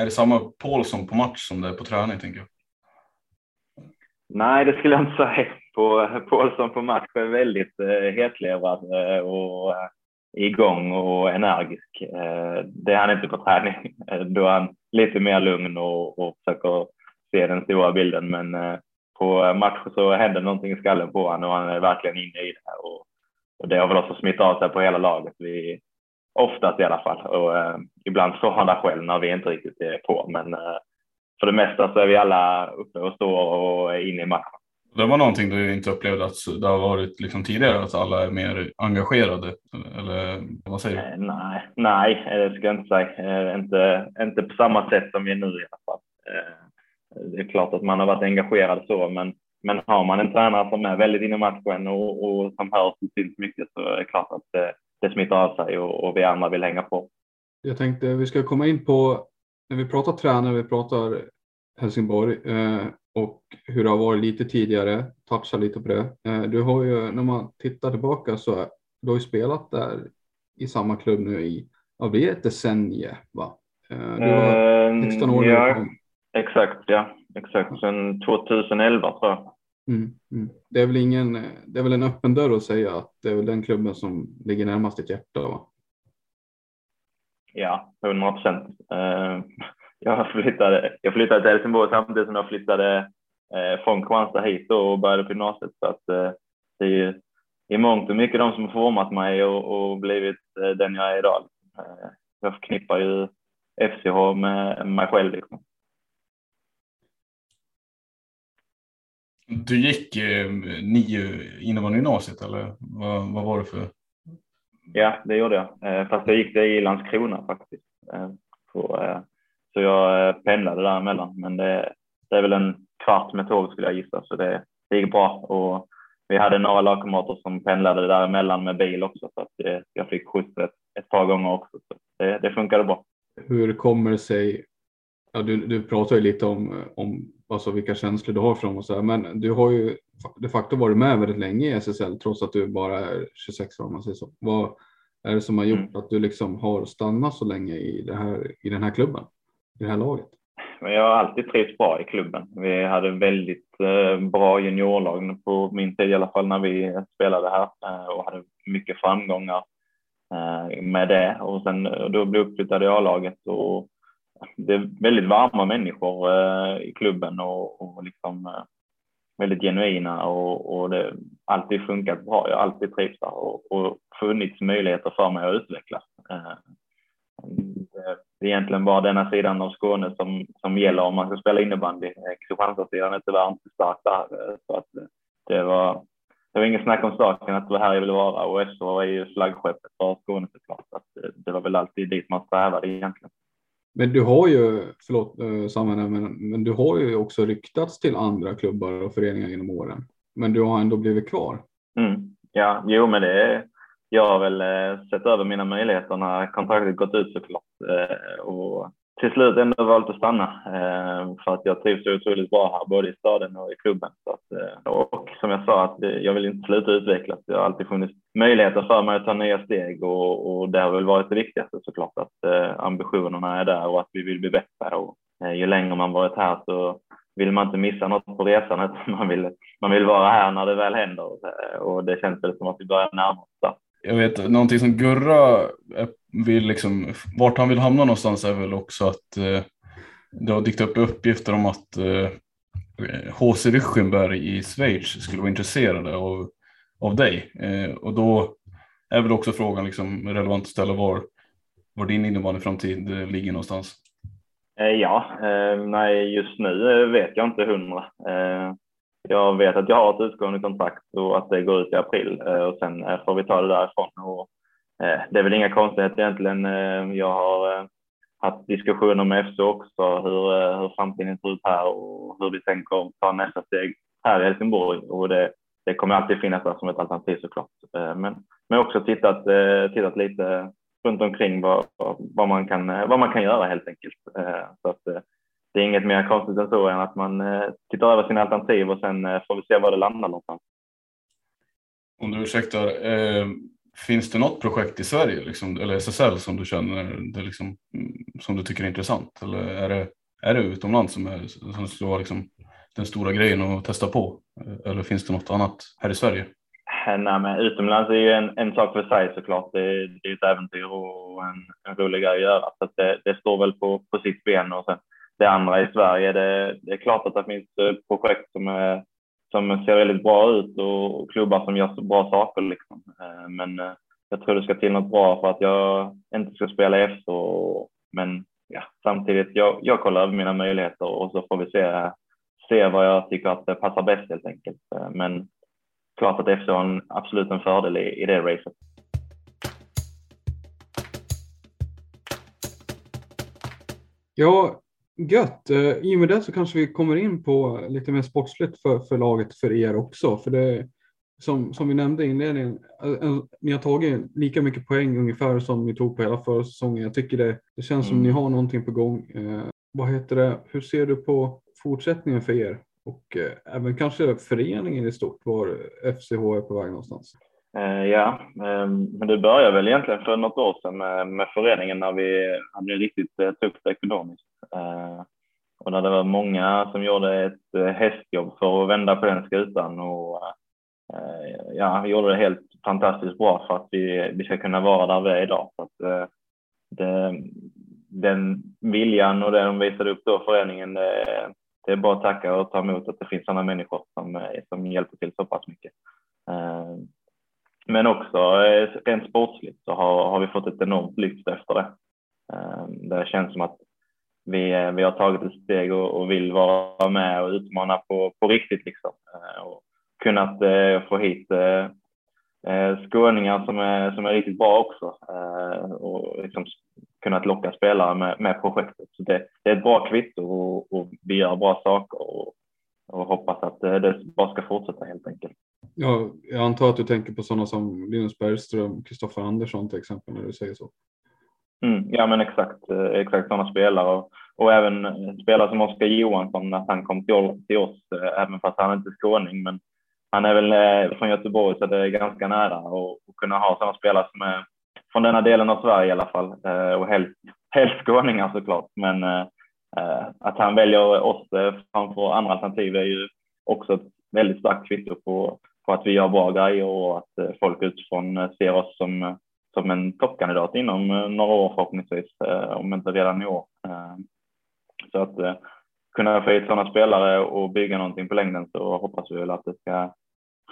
är det samma Paulsson på match som det är på träning tänker jag? Nej, det skulle jag inte säga. På, Paulsson på match är väldigt eh, hetlevrad eh, och eh, igång och energisk. Eh, det är han inte på träning. Då är han lite mer lugn och, och försöker se den stora bilden. Men eh, på match så händer någonting i skallen på honom och han är verkligen inne i det. Och och det har väl också smittat av sig på hela laget. Vi, oftast i alla fall. Och, eh, ibland står han där själv när vi inte riktigt är på. Men eh, för det mesta så är vi alla uppe och står och är inne i matchen. Det var någonting du inte upplevde att det har varit liksom tidigare, att alla är mer engagerade? Eller vad säger du? Eh, nej, nej, det ska jag inte säga. Eh, inte, inte på samma sätt som vi är nu i alla fall. Det är klart att man har varit engagerad så, men men har man en tränare som är väldigt inne i matchen och, och som hörs och syns mycket så är det klart att det, det smittar av sig och, och vi andra vill hänga på. Jag tänkte vi ska komma in på när vi pratar tränare, vi pratar Helsingborg eh, och hur det har varit lite tidigare, toucha lite på det. Eh, du har ju, när man tittar tillbaka så du har ju spelat där i samma klubb nu i, ja det är ett decennium va? Eh, du var 16 år ja, Exakt, ja exakt. Sen 2011 tror jag. Mm, mm. Det är väl ingen, det är väl en öppen dörr att säga att det är väl den klubben som ligger närmast ditt hjärta va? Ja, 100 procent. Uh, jag, flyttade, jag flyttade till Helsingborg samtidigt som jag flyttade uh, från Kristianstad hit och började på gymnasiet. Så att, uh, det är ju i mångt och mycket de som har format mig och, och blivit den jag är idag. jag förknippar ju FCH med mig själv. Liksom. Du gick eh, nio innebandygymnasiet eller vad, vad var det för? Ja, det gjorde jag. Eh, fast jag gick det i Landskrona faktiskt. Eh, så, eh, så jag eh, pendlade däremellan. Men det, det är väl en kvart med tåg skulle jag gissa. Så det, det gick bra. Och vi hade några lagkamrater som pendlade däremellan med bil också så att eh, jag fick skjuts ett, ett par gånger också. Så det, det funkade bra. Hur kommer det sig? Ja, du, du pratar ju lite om, om alltså vilka känslor du har för dem och så här, men du har ju de facto varit med väldigt länge i SSL trots att du bara är 26 år om man säger så. Vad är det som har gjort mm. att du liksom har stannat så länge i, det här, i den här klubben, i det här laget? Men jag har alltid trivts bra i klubben. Vi hade väldigt eh, bra juniorlag på min tid i alla fall när vi spelade här eh, och hade mycket framgångar eh, med det. Och sen då blev jag uppflyttad i A-laget och det är väldigt varma människor eh, i klubben och, och liksom eh, väldigt genuina och, och det har alltid funkat bra. Jag har alltid trivts där och, och funnits möjligheter för mig att utvecklas eh, det är egentligen bara denna sidan av Skåne som, som gäller om man ska spela innebandy. Kristianstadssidan är tyvärr inte stark där. Så att det, var, det var ingen snack om saken att det var här jag ville vara och SH är ju flaggskeppet för Skåne såklart. Att det var väl alltid dit man strävade egentligen. Men du har ju, förlåt eh, Samuel, men, men du har ju också ryktats till andra klubbar och föreningar genom åren. Men du har ändå blivit kvar. Mm. Ja, jo men det är jag har väl eh, sett över mina möjligheter när kontraktet gått ut såklart eh, och till slut ändå valt att stanna eh, för att jag trivs så otroligt bra här både i staden och i klubben. Så att, eh, och som jag sa att jag vill inte sluta utvecklas. Det har alltid funnits möjligheter för mig att ta nya steg och, och det har väl varit det viktigaste såklart att eh, ambitionerna är där och att vi vill bli bättre och eh, ju längre man varit här så vill man inte missa något på resan man vill, man vill vara här när det väl händer och det känns väl som att vi börjar närma oss jag vet någonting som Gurra vill liksom, vart han vill hamna någonstans är väl också att eh, det har dykt upp uppgifter om att eh, HC Ryschenberg i Schweiz skulle vara intresserade av, av dig. Eh, och då är väl också frågan liksom relevant att ställa var, var din innebandyframtid eh, ligger någonstans. Eh, ja, eh, nej just nu eh, vet jag inte hundra eh, jag vet att jag har ett utgående kontrakt och att det går ut i april eh, och sen får vi ta det därifrån. Och Eh, det är väl inga konstigheter egentligen. Eh, jag har eh, haft diskussioner med FC också hur, hur framtiden ser ut här och hur vi tänker ta nästa steg här i Helsingborg och det, det kommer alltid finnas där som ett alternativ såklart. Men, men också tittat, tittat lite runt omkring vad, vad, man kan, vad man kan göra helt enkelt. Så att, det är inget mer konstigt än så än att man tittar över sina alternativ och sen får vi se var det landar någonstans. Om du ursäktar, finns det något projekt i Sverige liksom, eller SSL som du känner det liksom, mm, som du tycker är intressant? Eller är det, är det utomlands som, är, som skulle vara liksom, den stora grejen att testa på? Eller finns det något annat här i Sverige? Nej, men utomlands är ju en, en sak för sig såklart. Det, det är ett äventyr och en, en rolig grej att göra. Så att det, det, står väl på, på sitt ben och sen det andra i Sverige. Det, det är klart att det finns eh, projekt som, är, som ser väldigt bra ut och klubbar som gör så bra saker. Liksom. Eh, men eh, jag tror det ska till något bra för att jag inte ska spela i Men ja, samtidigt, jag, jag kollar över mina möjligheter och så får vi se, se vad jag tycker att det passar bäst helt enkelt. Eh, men klart att FC har en, absolut en fördel i, i det racet. Ja, Gött. Eh, I och med det så kanske vi kommer in på lite mer sportsligt för, för laget för er också. För det som, som vi nämnde i inledningen, eh, ni har tagit lika mycket poäng ungefär som ni tog på hela förra säsongen. Jag tycker det, det känns som mm. ni har någonting på gång. Eh, vad heter det? Hur ser du på fortsättningen för er och eh, även kanske föreningen i stort, var FCH är på väg någonstans? Eh, ja, ehm, men det började väl egentligen för något år sedan med, med föreningen när vi hade det riktigt eh, tufft ekonomiskt. Eh, och när det var många som gjorde ett eh, hästjobb för att vända på den skutan och eh, ja, vi gjorde det helt fantastiskt bra för att vi, vi ska kunna vara där vi är idag. Så att, det, den viljan och det de visade upp då, föreningen, det, det är bara att tacka och ta emot att det finns sådana människor som, som hjälper till så pass mycket. Men också rent sportsligt så har, har vi fått ett enormt lyft efter det. Det känns som att vi, eh, vi har tagit ett steg och, och vill vara med och utmana på, på riktigt liksom. Eh, och kunnat eh, få hit skåningar som är, som är riktigt bra också och liksom kunnat locka spelare med, med projektet. Så det, det är ett bra kvitto och, och vi gör bra saker och, och hoppas att det bara ska fortsätta helt enkelt. Ja, jag antar att du tänker på sådana som Linus Bergström, Kristoffer Andersson till exempel när du säger så. Mm, ja men exakt, eh, exakt sådana spelare och, och även eh, spelare som Oskar Johansson när han kom till, till oss, eh, även fast han inte är skåning. Men han är väl från Göteborg så det är ganska nära och, och kunna ha sådana spelare som är från denna delen av Sverige i alla fall och helst, [laughs] helst skåningar såklart. Men att han väljer oss framför andra alternativ är ju också ett väldigt starkt kvitto på, på att vi gör bra grejer och att folk utifrån ser oss som som en toppkandidat inom eh, några år förhoppningsvis, eh, om inte redan i år. Eh, så att kunna få hit sådana spelare och bygga någonting på längden så hoppas vi väl att det ska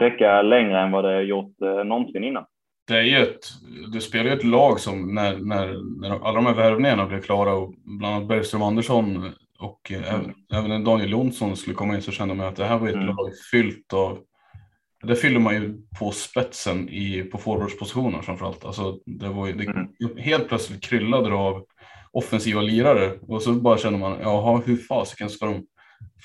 räcka längre än vad det gjort någonsin innan. Det är ju ett, det spelar ju ett lag som när, när, när alla de här värvningarna blev klara och bland annat Bergström Andersson och även, även Daniel Jonsson skulle komma in så kände man att det här var ett mm. lag fyllt av det fyller man ju på spetsen i, på forwardspositioner framförallt. Alltså, det var ju, det, mm. Helt plötsligt kryllade det av offensiva lirare och så bara känner man, jaha, hur fasiken ska de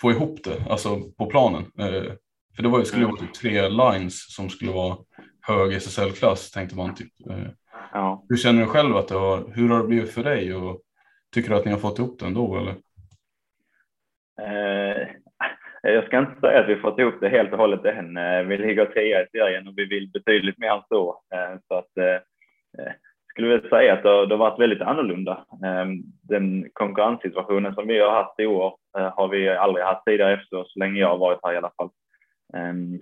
få ihop det alltså på planen? Eh, för det var, skulle vara typ tre lines som skulle vara hög SSL-klass tänkte man. Typ. Eh, ja. Hur känner du själv att det har, hur har det blivit för dig och tycker du att ni har fått ihop det ändå eller? Eh, Eh, jag ska inte säga att vi fått ihop det helt och hållet än. Eh, vi ligger trea i serien och vi vill betydligt mer än så. Eh, så att, skulle väl säga att det har, varit väldigt annorlunda. Den konkurrenssituationen som vi har haft i år har vi aldrig haft tidigare efter så länge jag har varit här i alla fall.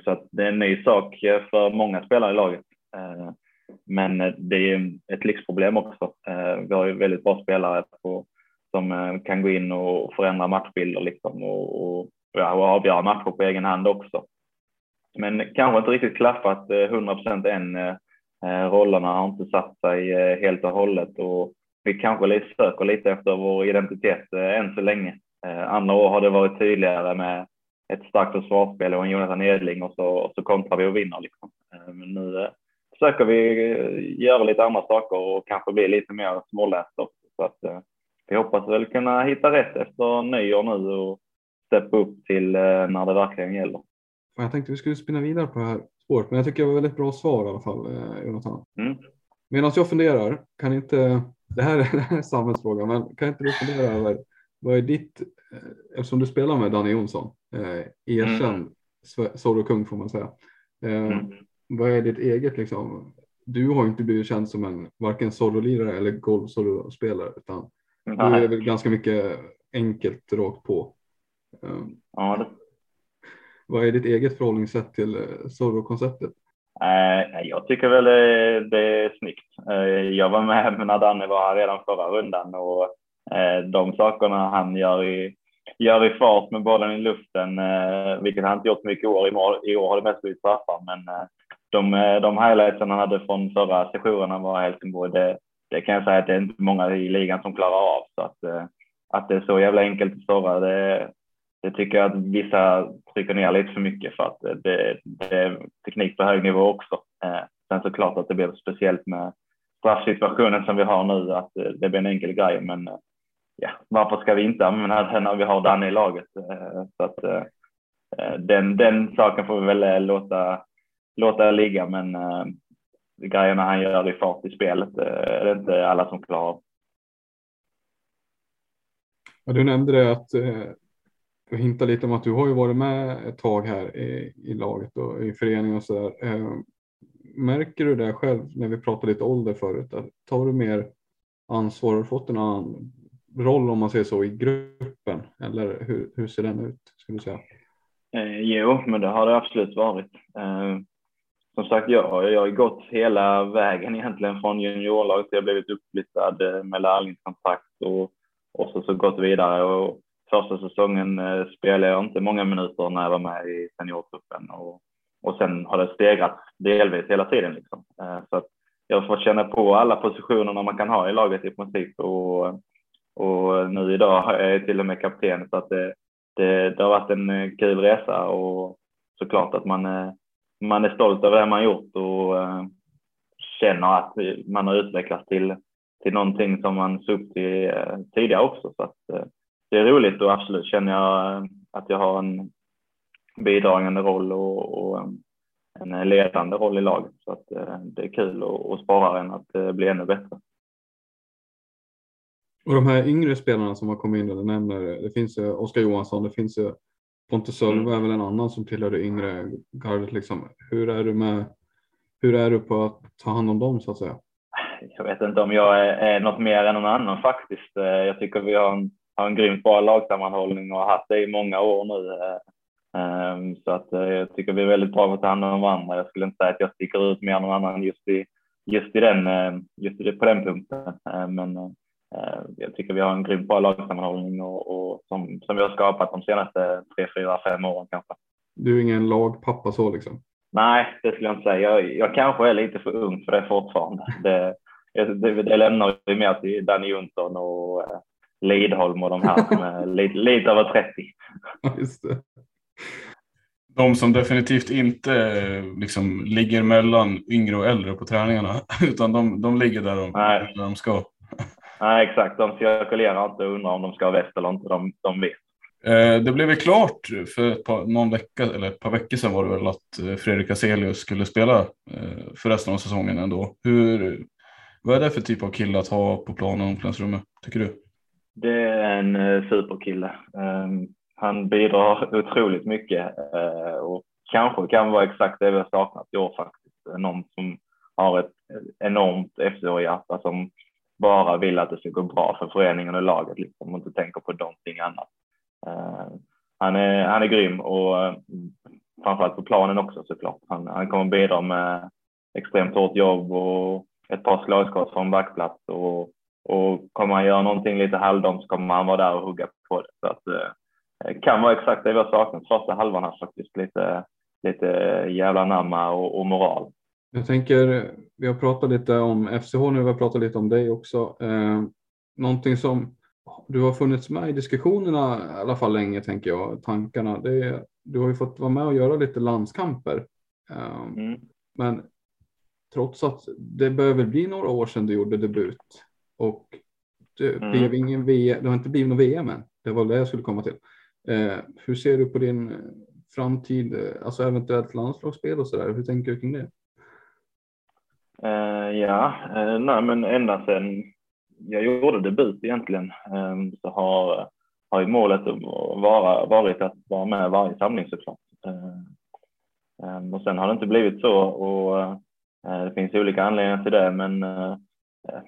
Så att det är en ny sak för många spelare i laget. Men det är ett lyxproblem också. Vi har ju väldigt bra spelare på, som kan gå in och förändra matchbilder liksom och, och avgöra matcher på egen hand också. Men kanske inte riktigt klaffat eh, 100 procent än. Eh, eh, rollerna har inte satt sig helt och hållet och vi kanske söker lite efter vår identitet än så länge. Andra år har det varit tydligare med ett starkt försvarsspel och en Jonathan Edling och så, och så kontrar vi och vinner. Liksom. Men nu försöker vi göra lite andra saker och kanske bli lite mer småläst också. Så att, vi hoppas väl kunna hitta rätt efter nyår nu och steppa upp till eh, när det verkligen gäller. Jag tänkte vi skulle spinna vidare på det här spåret, men jag tycker det var väldigt bra svar i alla fall, eh, Jonathan. Mm. Medan jag funderar, kan inte, [laughs] det här, är, [laughs] en samhällsfråga, men kan inte du fundera över vad är ditt, eh, eftersom du spelar med Danny Jonsson, eh, erkänd mm. solokung får man säga. Eh, mm. Vad är ditt eget liksom? Du har inte blivit känd som en varken sololirare eller golfsolospelare utan du är väl ganska mycket enkelt rakt på. Ja, det... Vad är ditt eget förhållningssätt till eh, Zorro-konceptet? Eh, jag tycker väl det är snyggt. Eh, jag var med när Danne var här redan förra rundan och de sakerna han gör i, gör i fart med bollen i luften, vilket han inte gjort mycket i år. I år har det mest blivit straffar, men de, de highlightsen han hade från förra sessionerna var Helsingborg. Det, det kan jag säga att det är inte många i ligan som klarar av. Så att, att det är så jävla enkelt att såra, det, det tycker jag att vissa trycker ner lite för mycket för att det, det är teknik på hög nivå också. Eh, sen såklart att det blir speciellt med straffsituationen som vi har nu, att eh, det blir en enkel grej. Men eh, ja, varför ska vi inte använda den när vi har Danne i laget? Eh, så att, den, den saken får vi väl låta, låta ligga, men grejerna han gör i fart i spelet är det inte alla som klarar av. Ja, du nämnde det att du hintar lite om att du har ju varit med ett tag här i, i laget och i föreningen och så där. Eh, märker du det själv när vi pratade lite ålder förut? Att tar du mer ansvar och fått en annan roll om man säger så i gruppen? Eller hur, hur ser den ut skulle du säga? Eh, jo, men det har det absolut varit. Eh, som sagt, jag, jag har gått hela vägen egentligen från juniorlaget. Jag har blivit uppflyttad eh, med lärlingskontrakt och, och så, så gått vidare. Och, första säsongen eh, spelade jag inte många minuter när jag var med i seniortruppen och, och sen har det stegrat delvis hela tiden. Liksom. Eh, så att jag har fått känna på alla positionerna man kan ha i laget i princip och, och nu idag är jag till och med kapten så att det, det, det har varit en eh, kul resa och såklart att man, man är stolt över det man gjort och känner att man har utvecklats till, till någonting som man såg upp till tidigare också. Så att, det är roligt och absolut känner jag att jag har en bidragande roll och, och en ledande roll i laget. Så att, det är kul och, och sporrar en att bli ännu bättre. Och de här yngre spelarna som har kommit in, du nämner, det finns ju Oskar Johansson, det finns ju Pontus Sölve mm. är väl en annan som tillhör det yngre gardet. Liksom. Hur, är du med, hur är du på att ta hand om dem så att säga? Jag vet inte om jag är, är något mer än någon annan faktiskt. Eh, jag tycker vi har en, har en grymt bra lagsammanhållning och har haft det i många år nu. Eh, ehm, så att eh, jag tycker vi är väldigt bra på att ta hand om varandra. Jag skulle inte säga att jag sticker ut mer än någon annan just i, just i den, just på den punkten. Men Eh, jag tycker vi har en grymt bra lagsammanhållning och, och som, som vi har skapat de senaste tre, fyra, fem åren kanske. Du är ingen lagpappa så liksom? Nej, det skulle jag inte säga. Jag, jag kanske är lite för ung för det fortfarande. Det, det, det lämnar vi mer till Danny Jonsson och eh, Lidholm och de här som är [laughs] lite, lite över 30. Just det. De som definitivt inte liksom, ligger mellan yngre och äldre på träningarna, [laughs] utan de, de ligger där de, där de ska. Nej, exakt. De cirkulerar inte och undrar om de ska ha väst eller inte. De, de vet. Eh, det blev ju klart för ett par, någon vecka, eller ett par veckor sedan var det väl att eh, Fredrik Aselius skulle spela eh, för resten av säsongen ändå. Hur, vad är det för typ av kille att ha på planen och omklädningsrummet, tycker du? Det är en eh, superkille. Ehm, han bidrar otroligt mycket eh, och kanske kan vara exakt det vi har saknat i år faktiskt. Någon som har ett enormt FCH-hjärta som bara vill att det ska gå bra för föreningen och laget liksom, och inte tänker på någonting annat. Ehm, han, är, han är grym och eh, framförallt på planen också såklart. Han, han kommer bidra med extremt hårt jobb och ett par slagskott från backplats och, och kommer han göra någonting lite halvdant så kommer han vara där och hugga på det. Så att, uh, kan vara exakt det vi har saknat första halvan här faktiskt. Lite, lite jävla namma och, och moral. Jag tänker, vi har pratat lite om FCH nu, vi har pratat lite om dig också. Eh, någonting som du har funnits med i diskussionerna i alla fall länge, tänker jag, tankarna. Det är, du har ju fått vara med och göra lite landskamper. Eh, mm. Men trots att det behöver bli några år sedan du gjorde debut och det mm. blev ingen VM, det har inte blivit något VM än. Det var det jag skulle komma till. Eh, hur ser du på din framtid, alltså eventuellt landslagsspel och så där? Hur tänker du kring det? Uh, ja, uh, nej, men ända sedan jag gjorde debut egentligen um, så har, har ju målet vara, varit att vara med varje samling såklart. Och sen har det inte blivit så och det finns olika anledningar till det men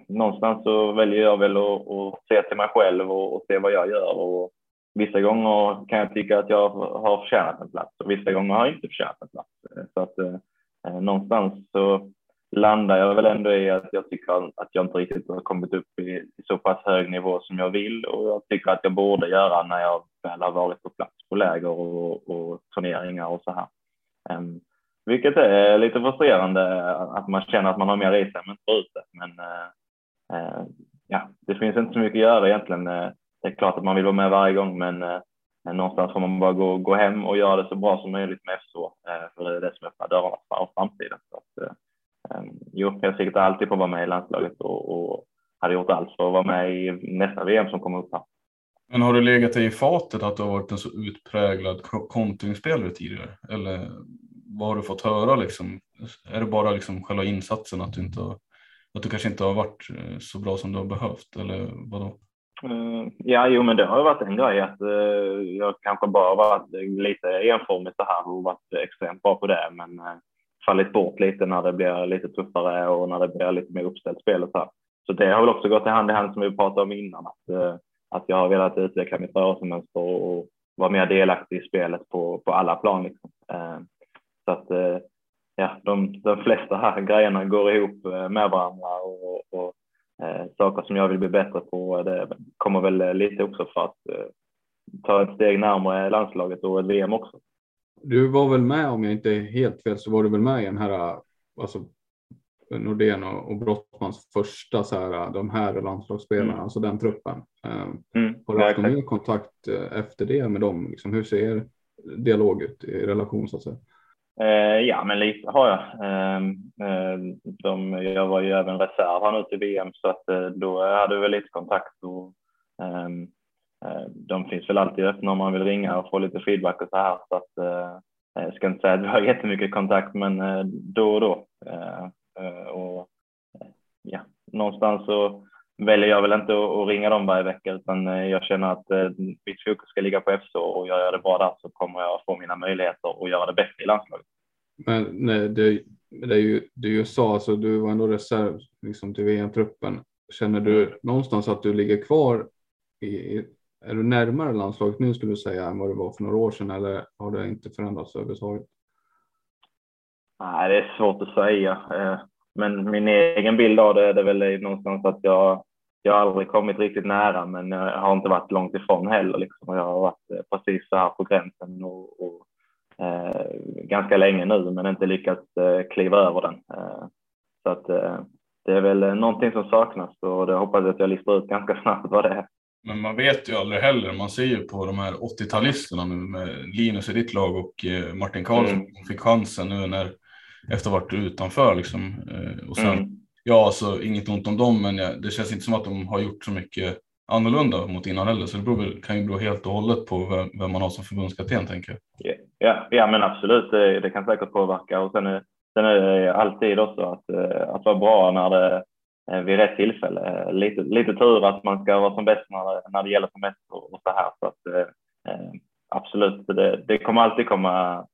någonstans så väljer jag väl att, att se till mig själv och, och, se vad jag gör och vissa gånger kan jag tycka att jag har förtjänat en plats och vissa gånger har jag inte förtjänat en plats. Så att eh, någonstans så landar jag väl ändå i att jag tycker att jag inte riktigt har kommit upp i, i så pass hög nivå som jag vill och jag tycker att jag borde göra när jag väl har varit på plats på läger och, och turneringar och så här. Um, vilket är lite frustrerande att man känner att man har mer i sig men inte ut det. Men eh, ja, det finns inte så mycket att göra egentligen. Eh, det är klart att man vill vara med varje gång men eh, någonstans får man bara gå, gå hem och göra det så bra som möjligt med FSH för det är det som öppnar dörrarna för framtiden. Så att, eh, jo, jag siktar alltid på att vara med i landslaget och, och hade gjort allt för att vara med i nästa VM som kommer upp här. Men har du legat dig i fatet att du har varit en så utpräglad kontringsspelare tidigare? Eller vad har du fått höra liksom? Är det bara liksom själva insatsen att du, inte har, att du kanske inte har varit eh, så bra som du har behövt? Eller vadå? Uh, ja, jo, men det har ju varit en grej att uh, jag kanske bara varit lite enformig så här och varit extremt bra på det. Men uh, fallit bort lite när det blir lite tuffare och när det blir lite mer uppställt spel och så här. Så det har väl också gått i hand i hand som vi pratade om innan att, att jag har velat utveckla mitt rörelsemönster och vara mer delaktig i spelet på, på alla plan. Liksom. Eh, så att eh, ja, de, de flesta här grejerna går ihop med varandra och, och saker som jag vill bli bättre på det kommer väl lite också för att ta ett steg närmare landslaget och ett VM också. Du var väl med om jag inte är helt fel så var du väl med i den här alltså Nordén och, och Brottmans första så här de här landslagsspelarna, mm. alltså den truppen. Eh, mm. Har du haft någon mer kontakt eh, efter det med dem? Liksom, hur ser dialog ut i relation så att säga? Eh, ja, men lite har jag. Ehm, eh, de, jag var ju även reserv här nu till VM så att eh, då hade vi väl lite kontakt och ehm, Eh, de finns väl alltid öppna om man vill ringa och få lite feedback och så här. Så att, eh, eh Jag ska inte säga att vi har [laughs] jättemycket kontakt, men eh, då och då. Eh, och ja, någonstans så väljer jag väl inte att ringa dem varje vecka utan jag känner att mitt fokus ska ligga på FC och gör jag det bra där så kommer jag få mina möjligheter att göra det bättre i landslaget. Men nej, det, det är ju det är USA, så du var ändå reserv liksom, till VM-truppen. Känner du någonstans att du ligger kvar i, är du närmare landslaget nu skulle du säga än vad du var för några år sedan eller har det inte förändrats överhuvudtaget? Nej, det är svårt att säga. Eh, men min egen bild av det är det väl någonstans att jag, jag har aldrig kommit riktigt nära, men jag har inte varit långt ifrån heller. Liksom. Jag har varit eh, precis så här på gränsen och, och eh, ganska länge nu, men inte lyckats eh, kliva över den. Eh, så att eh, det är väl någonting som saknas och det hoppas jag att jag listar ut ganska [laughs] snabbt vad det är. Men man vet ju aldrig heller. Man ser ju på de här 80-talisterna nu med Linus i ditt lag och eh, Martin Karlsson mm. fick chansen nu när efter att ha varit utanför liksom. Eh, och sen, mm. ja, alltså inget ont om dem, men det känns inte som att de har gjort så mycket annorlunda mot innan heller. Så det beror, kan ju bero helt och hållet på vem, vem man har som förbundskapten tänker jag. Ja, ja men absolut. Det, det, kan säkert påverka och sen är, sen är det alltid också att, eh, att vara bra när det vid rätt tillfälle. Lite, lite tur att man ska vara som bäst när det, när det gäller som mest och, så här. Så att, eh, eh, absolut, det, det, kommer alltid komma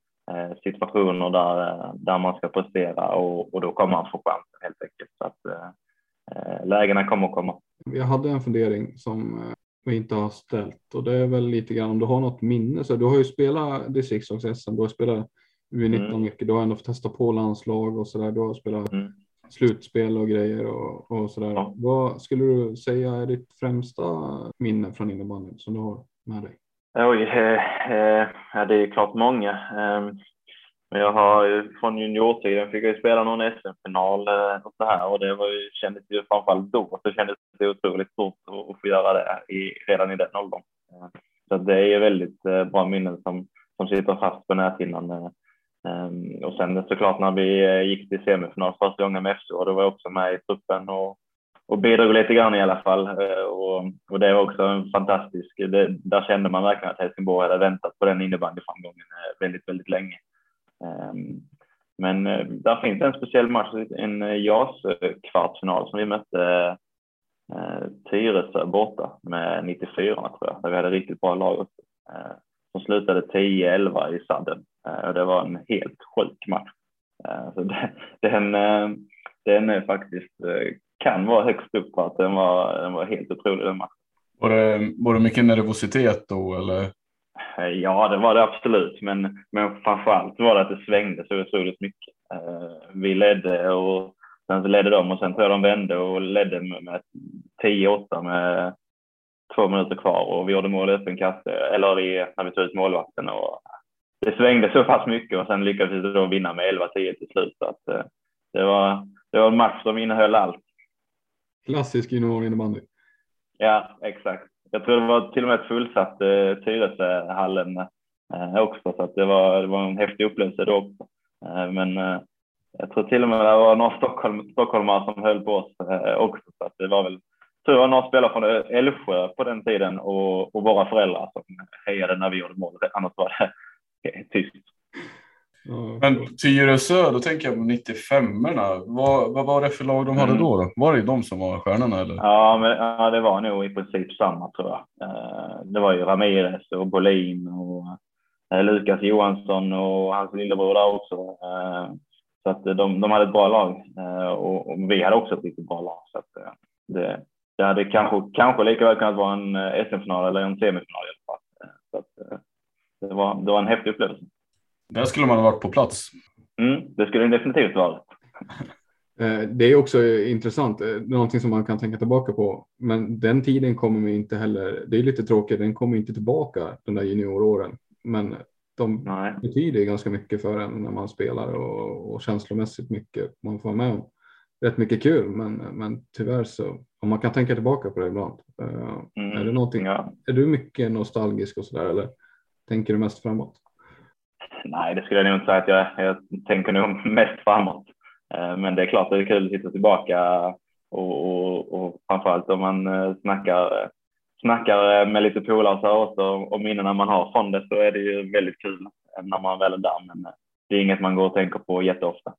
situationer där, där man ska prestera och, och då kommer man få chansen helt enkelt. Så att, eh, lägena kommer att komma. Jag hade en fundering som vi inte har ställt och det är väl lite grann om du har något minne. Så du har ju spelat distriktslags-SM, du har spelat U19 mm. mycket, du har ändå fått testa på landslag och så där. Du har spelat mm slutspel och grejer och, och sådär. Ja. Vad skulle du säga är ditt främsta minne från innebandyn som du har med dig? Oj, eh, eh, det är klart många. Eh, men jag har från juniortiden fick jag spela någon SM-final eh, och så här och det var ju, kändes ju framförallt då så kändes det otroligt stort att få göra det i, redan i den åldern. Eh, så det är ju väldigt eh, bra minnen som, som sitter fast på näthinnan eh, ehm, och sen såklart när vi eh, gick till semifinal första gången med FC och då var jag också med i truppen och, och bidrog lite grann i alla fall. Eh, och, och, det var också en fantastisk, det, där kände man verkligen att Helsingborg hade väntat på den innebandyframgången eh, väldigt, väldigt länge. Ehm, men eh, där finns en speciell match, en JAS-kvartsfinal som vi mötte Tyresö borta med 94 tror jag, där vi hade riktigt bra lag också. Ehm, som slutade 10-11 i sadden. Ehm, och det var en helt sjuk match. Så den, den är faktiskt, kan vara högst upp på att den var, den var helt otrolig den matchen. Var det, var det mycket nervositet då eller? Ja, det var det absolut, men, men framförallt var det att det svängde så otroligt mycket. Vi ledde och sen så ledde de och sen tror jag de vände och ledde med 10-8 med två minuter kvar och vi gjorde mål i öppen kasse, eller i, när vi tog ut målvakten och det svängde så pass mycket och sen lyckades vi då vinna med 11-10 till slut. Så att, eh, det, var, det var en match som innehöll allt. Klassisk junior innebandy. Ja, exakt. Jag tror det var till och med fullsatt eh, Tyresöhallen eh, också, så att det, var, det var en häftig upplevelse då också. Eh, men eh, jag tror till och med det var några Stockholm, stockholmare som höll på oss eh, också, så att det var väl jag tror det var några spelare från Älvsjö på den tiden och, och våra föräldrar som hejade när vi gjorde mål. Annars var det [laughs] tyst. Men Tyresö, då tänker jag på 95orna. Vad, vad var det för lag de hade mm. då, då? Var det de som var stjärnorna? Eller? Ja, men, ja, det var nog i princip samma tror jag. Eh, det var ju Ramirez och Bolin och eh, Lukas Johansson och hans lillebror där också. Eh, så att de, de hade ett bra lag och, och vi hade också ett riktigt bra lag. Så att det, det hade kanske, kanske lika väl kunnat vara en SM-final eller en semifinal i alla fall. Så att, det var, det var en häftig upplevelse. Där skulle man ha varit på plats. Mm, det skulle det definitivt vara. Eh, det är också intressant, eh, någonting som man kan tänka tillbaka på. Men den tiden kommer vi inte heller, det är lite tråkigt, den kommer inte tillbaka de där junioråren. Men de Nej. betyder ganska mycket för en när man spelar och, och känslomässigt mycket. Man får med om rätt mycket kul, men, men tyvärr så, om man kan tänka tillbaka på det ibland. Mm, är det någonting, ja. är du mycket nostalgisk och sådär eller? tänker du mest framåt? Nej, det skulle jag nog inte säga att jag, jag tänker nog [laughs] mest framåt. Eh, men det är klart att det är kul att sitta tillbaka och, och, och framförallt om man eh, snackar, snackar eh, med lite polare så också och minnena man har från det så är det ju väldigt kul. när man väl är där. Men det är inget man går och tänker på jätteofta.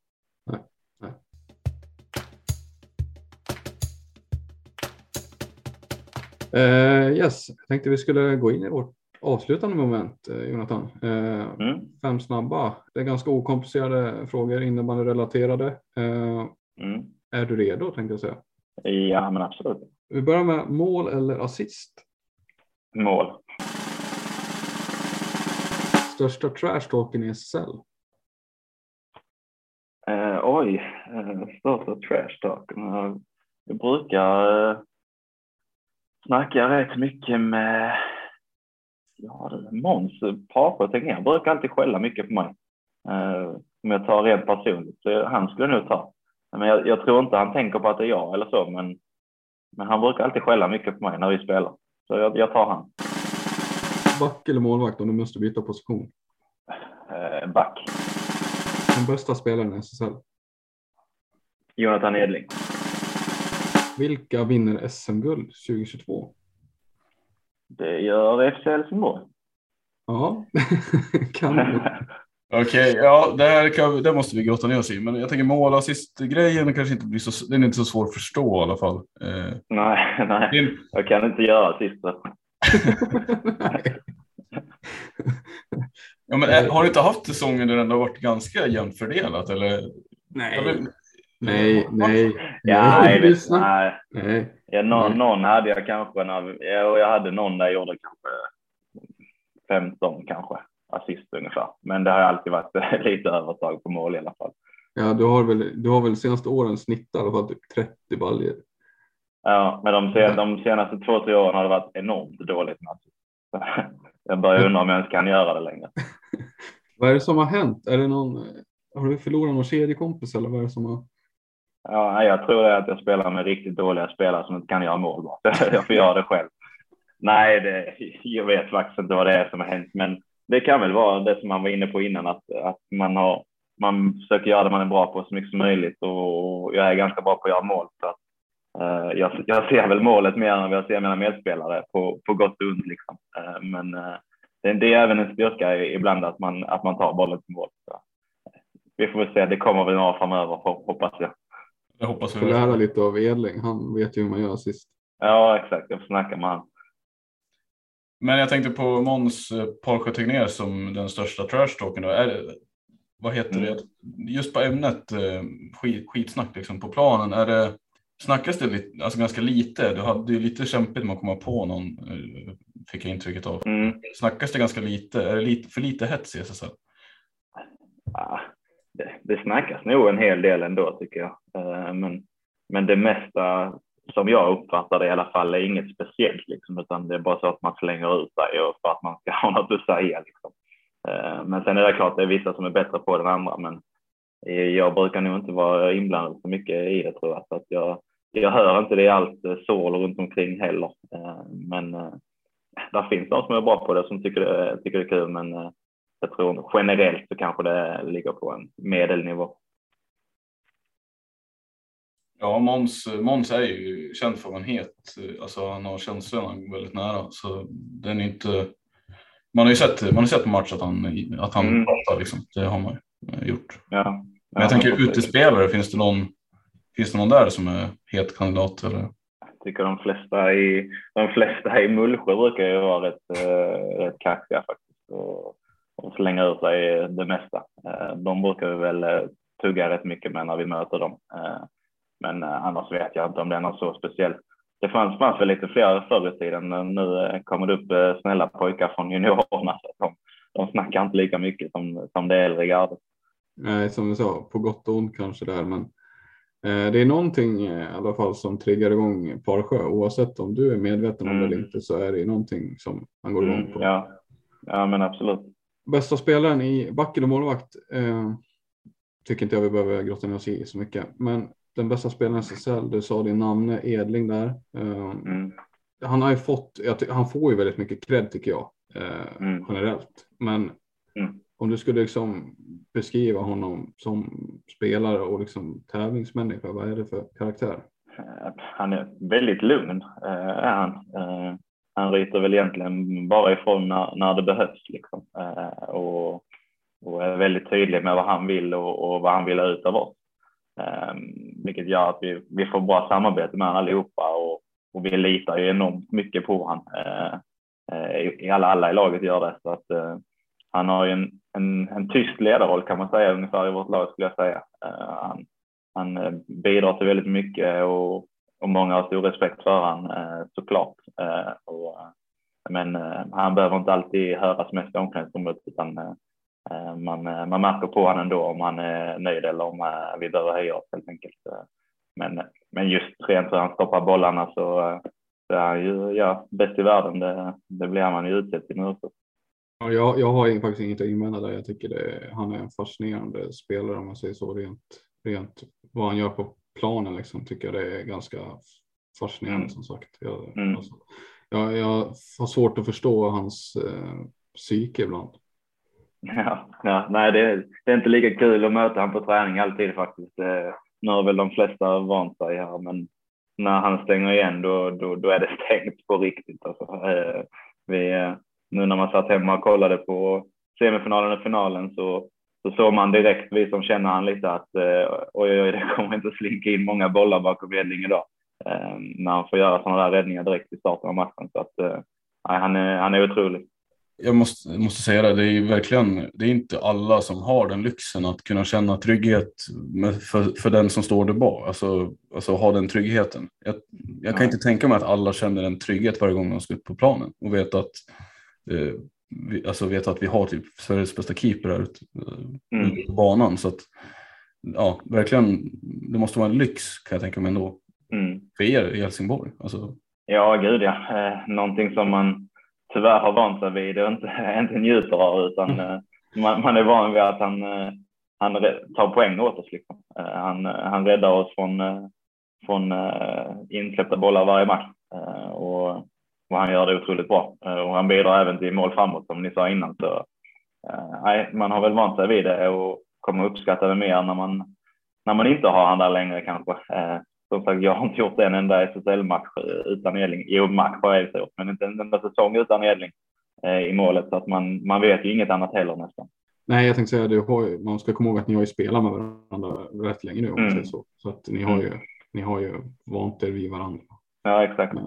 Uh, yes, jag tänkte vi skulle gå in i vårt avslutande moment, Jonathan. Uh, mm. Fem snabba. Det är ganska okomplicerade frågor, innebandyrelaterade. Uh, mm. Är du redo tänkte jag säga? Ja, men absolut. Vi börjar med mål eller assist? Mål. Största trashtalken i SSL? Uh, oj, största trashtalken. Jag brukar uh, snacka rätt mycket med ja, Måns och Tegnér brukar alltid skälla mycket på mig. Uh, om jag tar rent personligt, så han skulle nog ta. Men jag, jag, tror inte han tänker på att det är jag eller så, men, men han brukar alltid skälla mycket på mig när vi spelar. Så jag, jag tar han. Back eller målvakt om du måste byta position? Eh, back. Den bästa spelaren i SSL? Jonathan Edling. Vilka vinner SM-guld 2022? Det gör FC Helsingborg. Ja, [laughs] kan du. Okej, okay, ja, det här kan, det måste vi grotta ner oss i. Men jag tänker mål assist-grejen kanske inte blir så, den är inte så svår att förstå i alla fall. Eh, nej, nej, det... jag kan inte göra assisten. [laughs] ja, men eh, har du inte haft säsonger där det har varit ganska jämnt fördelat? Eller? Nej. Vill... Nej, nej. Ja, nej, vet, nej. nej. Ja, någon, någon hade jag kanske när jag, jag hade någon där jag gjorde kanske 15 kanske assist ungefär. Men det har alltid varit [laughs] lite övertag på mål i alla fall. Ja, du har väl, du har väl senaste åren snittat i alla fall typ 30 baljer. Ja, men de, sen, de senaste två, tre åren har det varit enormt dåligt med. [laughs] Jag börjar undra om jag ens kan göra det längre. [laughs] vad är det som har hänt? Är det någon, har du förlorat någon kedjekompis eller vad är det som har? Ja, jag tror det är att jag spelar med riktigt dåliga spelare som inte kan göra mål. Bara. [laughs] Jag får göra det själv. Nej, det, jag vet faktiskt inte vad det är som har hänt, men det kan väl vara det som man var inne på innan, att, att man, har, man försöker göra det man är bra på så mycket som möjligt och jag är ganska bra på att göra mål. Så att, uh, jag, jag ser väl målet mer än vad jag ser mina medspelare på, på gott och ont. Liksom. Uh, men uh, det, det, är även en styrka ibland att man, att man tar bollen till mål. Så, vi får väl se, det kommer väl några framöver hoppas jag. Jag hoppas vi får lära lite av Edling, han vet ju hur man gör sist. Ja exakt, jag får snacka med honom. Men jag tänkte på Måns eh, Parsjö Tegnér som den största trashtalken. Vad heter mm. det? Just på ämnet eh, skit, skitsnack liksom på planen. Är det, snackas det lite, alltså ganska lite? Du hade ju lite kämpigt med att komma på någon, eh, fick jag intrycket av. Mm. Snackas det ganska lite? Är det lite, för lite hets i SSL? Det, det snackas nog en hel del ändå tycker jag. Eh, men, men det mesta som jag uppfattar det i alla fall, är inget speciellt liksom, utan det är bara så att man slänger ut sig och för att man ska [laughs] ha något att säga. Liksom. Eh, men sen är det klart, det är vissa som är bättre på det andra, men eh, jag brukar nog inte vara inblandad så mycket i det tror jag, så att jag, jag hör inte det i allt sorl runt omkring heller. Men där finns de som är bra på det som tycker det, tycker det är kul, men jag tror generellt så kanske det ligger på en medelnivå. Ja, Måns, Måns är ju känd för en het. Alltså han har känslorna väldigt nära. Så den är inte... Man har ju sett, man har sett på match att han, att han mm. pratar liksom. Det har man gjort. Ja. ja Men jag tänker utespelare, finns det någon, finns det någon där som är het kandidat? Eller? Jag tycker de flesta i, de flesta i Mullsjö brukar ju vara rätt, äh, rätt kaxiga faktiskt. Och, och slänga ur sig det mesta. Äh, de brukar vi väl äh, tugga rätt mycket med när vi möter dem. Men eh, annars vet jag inte om det är något så speciellt. Det fanns, fanns väl lite fler förr i tiden. men Nu eh, kommer det upp eh, snälla pojkar från juniorerna. Så de, de snackar inte lika mycket som, som det äldre gardet. Nej, som du sa, på gott och ont kanske där, men eh, det är någonting i alla fall som triggar igång Parsjö. Oavsett om du är medveten om mm. det eller mm. inte så är det någonting som man går igång mm, på. Ja. ja, men absolut. Bästa spelaren i back eller målvakt eh, tycker inte jag vi behöver grotta ner oss i så mycket, men den bästa spelaren i SSL, du sa din namn Edling där. Ehm, mm. Han har ju fått, han får ju väldigt mycket cred tycker jag eh, mm. generellt. Men mm. om du skulle liksom beskriva honom som spelare och liksom tävlingsmänniska, vad är det för karaktär? Eh, han är väldigt lugn, eh, är han. Han ryter väl egentligen bara ifrån när, när det behövs liksom. Eh, och och är väldigt tydlig med vad han vill och, och vad han vill ha ut av oss. Eh, vilket gör att vi, vi får bra samarbete med honom allihopa och, och vi litar ju enormt mycket på honom. Eh, eh alla, alla i laget gör det. Så att, eh, han har ju en, en, en tyst ledarroll kan man säga ungefär i vårt lag skulle jag säga. Eh, han, han bidrar till väldigt mycket och, och många har stor respekt för honom eh, såklart. Eh, och, eh, men han behöver inte alltid höras mest i omklädningsrummet utan man, man märker på honom ändå om han är nöjd eller om vi behöver höja oss helt enkelt. Men, men just rent hur han stoppar bollarna så, så är han ju ja, bäst i världen. Det, det blir man ju utsedd till nu Ja, jag, jag har faktiskt inget att invända där. Jag tycker det, han är en fascinerande spelare om man säger så rent, rent vad han gör på planen liksom tycker jag det är ganska fascinerande mm. som sagt. Jag, mm. alltså, jag, jag, har svårt att förstå hans eh, psyke ibland. Ja, ja nej, det, det, är inte lika kul att möta honom på träning alltid faktiskt. Nu har väl de flesta vant sig här, men när han stänger igen då, då, då är det stängt på riktigt. Alltså, eh, vi, eh, nu när man satt hemma och kollade på semifinalen och finalen så, så såg man direkt, vi som känner han lite, att eh, oj, oj, det kommer inte slinka in många bollar bakom ledning idag. När han får göra sådana där räddningar direkt i starten av matchen. Så att, han, är, han är otrolig jag måste, måste säga det, det är verkligen, det är inte alla som har den lyxen att kunna känna trygghet med, för, för den som står där bak, alltså, alltså ha den tryggheten. Jag, jag kan inte tänka mig att alla känner en trygghet varje gång de ska ut på planen och vet att, eh, vi, alltså vet att vi har typ Sveriges bästa keeper här ute eh, mm. på banan. Så att, ja, verkligen, det måste vara en lyx kan jag tänka mig ändå. Mm. För er i Helsingborg. Alltså. Ja, gud ja. Eh, någonting som man tyvärr har vant sig vid och inte, [laughs] inte njuter av utan mm. Eh, man, man, är van vid att han, han tar poäng åt oss. Liksom. Han, han räddar oss från, från insläppta bollar varje match och, och han gör det otroligt bra och han bidrar även till mål framåt som ni sa innan. Så, nej, man har väl vant sig vid det och kommer uppskatta det mer när man, när man inte har han där längre kanske som sagt, jag har inte gjort en enda SSL-match utan Edling. Jo, match har jag gjort, men inte en enda säsong utan Edling eh, i målet. Så att man, man vet ju inget annat heller nästan. Nej, jag tänkte säga det. Man ska komma ihåg att ni har ju spelat med varandra rätt länge nu. Mm. så. så att ni har, mm. ju, ni har ju vant er vid varandra. Ja, exakt. Men,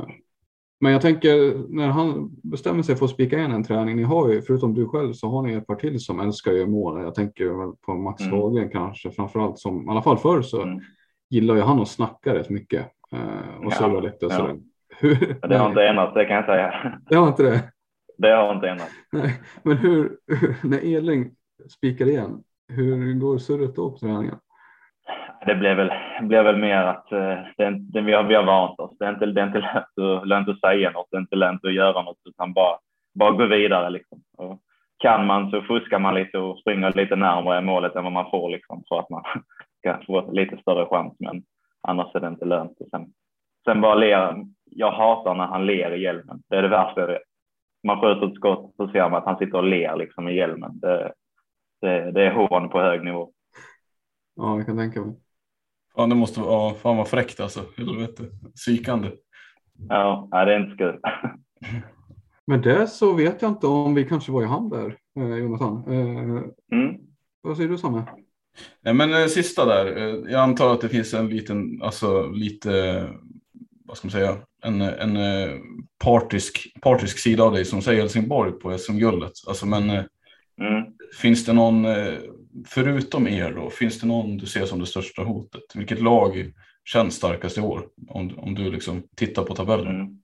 men jag tänker när han bestämmer sig för att spika in en träning. Ni har ju, förutom du själv, så har ni ett par till som älskar ju mål. Jag tänker väl på Max mm. Hagen kanske framför allt som i alla fall förr så mm gillar ju han att snacka rätt mycket eh, och surra lite. Ja. Så [laughs] hur, det har inte ändrats, det kan jag säga. [laughs] Det har inte det? Det har inte ändrats. Men hur, [laughs] när Edling spikar igen, hur går surret då på träningen? Det blev väl, blev väl mer att uh, det, det, vi, har, vi har vant oss. Det är inte, det är inte lätt, att, lätt att säga något, det är inte lätt att göra något, utan bara, bara gå vidare. Liksom. Och kan man så fuskar man lite och springer lite närmare målet än vad man får liksom, för att man [laughs] ska få lite större chans. Men annars är det inte lönt. Och sen, sen bara ler. Jag hatar när han ler i hjälmen. Det är det värsta jag vet. Man skjuter ett skott så ser man att han sitter och ler liksom i hjälmen. Det, det, det är hån på hög nivå. Ja, jag kan tänka mig. Ja, det måste vara, ja, fan vad fräckt alltså. Helvete. Psykande. Ja, det är inte kul. [laughs] Men det så vet jag inte om vi kanske var i hamn där, eh, Jonathan. Eh, mm. Vad säger du Samme? Nej, men eh, sista där. Eh, jag antar att det finns en liten, alltså lite, vad ska man säga, en, en partisk, partisk sida av dig som säger Helsingborg på SM-guldet. Alltså, men mm. finns det någon, förutom er då, finns det någon du ser som det största hotet? Vilket lag känns starkast i år? Om, om du liksom tittar på tabellen. Mm.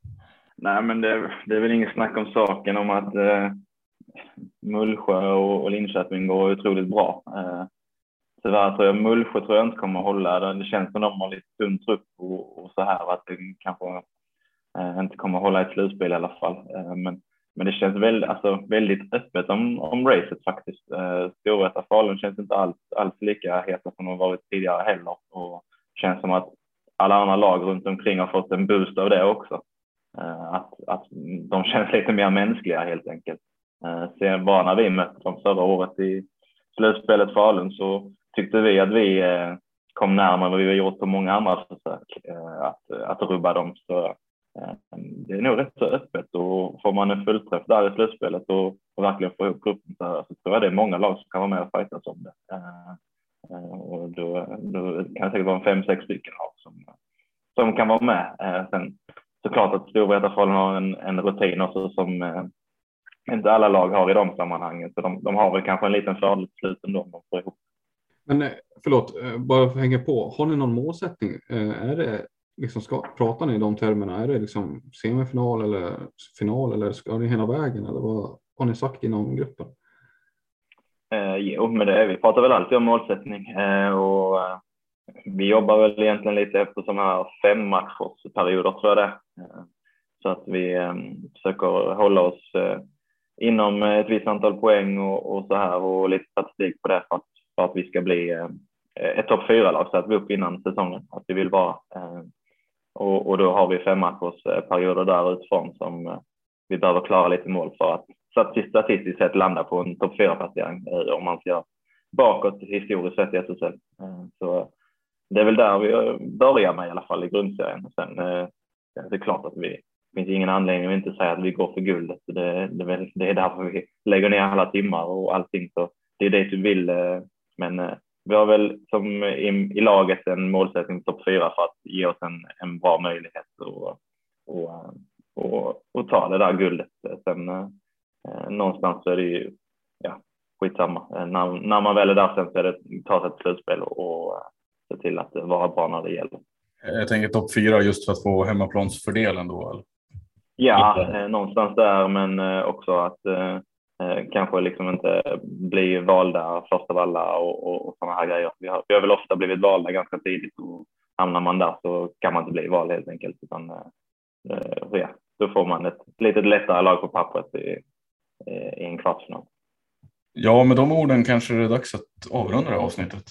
Nej, men det, det, är väl inget snack om saken om att eh, Mullsjö och, och Linköping går otroligt bra. Eh, tyvärr tror jag Mullsjö tror jag inte kommer att hålla. Det känns som de har lite tunn trupp och, och, så här att det kanske eh, inte kommer att hålla ett slutspel i alla fall. Eh, men, men det känns väldigt, alltså, väldigt öppet om, om racet faktiskt. Eh, Storvreta Falun känns inte alls, alls lika heta som de varit tidigare heller och känns som att alla andra lag runt omkring har fått en boost av det också. Eh, att, att de [laughs] känns lite mer mänskliga helt enkelt. Eh, sen bara när vi mötte dem förra året i slutspelet Falun så tyckte vi att vi eh, kom närmare vad vi har gjort på många andra försök eh, att, att rubba dem. Så Ehm, det är nog rätt så öppet och får man en fullträff där i slutspelet och, och verkligen får ihop gruppen så, här, så tror jag det är många lag som kan vara med och fightas om det. Ehm, ehm, och då, då kan det säkert vara en fem, sex stycken lag som, som kan vara med. Sen såklart att Storvreta har en, en rutin också som eh, inte alla lag har i de sammanhangen. Så de, de har väl kanske en liten fördel till slut ändå om de får ihop. Men eh, förlåt, eh, bara för att hänga på. Har ni någon målsättning? Är det liksom, ska, pratar ni i de termerna? Är det liksom semifinal eller final eller ska ni hela vägen? Eller vad har ni sagt inom gruppen? Eh, jo, men det är, vi pratar väl alltid om målsättning eh, och eh, vi jobbar väl egentligen lite efter sådana här fem matchers perioder tror jag det. Eh, så att vi eh, försöker hålla oss eh, inom ett visst antal poäng och, och, så här och lite statistik på det för att, för att vi ska bli eh, ett topp fyra-lag så att vi upp innan säsongen. Att vi vill vara. Och, och då har vi fem perioder där utifrån som eh, vi behöver klara lite mål för att statistiskt sett landa på en topp fyra placering eh, om man ska bakåt historiskt sett i SSL. Eh, så det är väl där vi börjar med i alla fall i grundserien. Sen det är klart att vi det finns ingen anledning att inte säga att vi går för guldet. Det, det, det är därför vi lägger ner alla timmar och allting. Så det är det du vill. Men vi har väl som i, i laget en målsättning topp fyra för att ge oss en, en bra möjlighet och, och, och, och ta det där guldet. Sen eh, någonstans så är det ju ja, skitsamma. När, när man väl är där sen så är det ta sig till slutspel och, och se till att vara bra när det gäller. Jag tänker topp fyra just för att få hemmaplansfördelen då? Eller? Ja, eh, någonstans där, men eh, också att eh, eh, Eh, kanske liksom inte bli valda först av alla och, och, och sådana här grejer. Vi har, vi har väl ofta blivit valda ganska tidigt och hamnar man där så kan man inte bli vald helt enkelt. Utan, eh, eh ja, då får man ett lite lättare lag på pappret i, eh, i en kvartsfinal. Ja, med de orden kanske det är dags att avrunda det här avsnittet.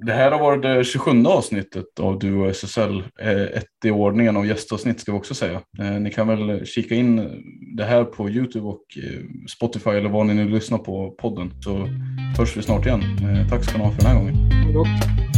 Det här har varit det 27 avsnittet av Duo SSL. Eh, ett i ordningen av gästavsnitt ska vi också säga. Eh, ni kan väl kika in det här på Youtube och eh, Spotify eller var ni nu lyssnar på podden. Så hörs vi snart igen. Tack ska ni ha för den här gången.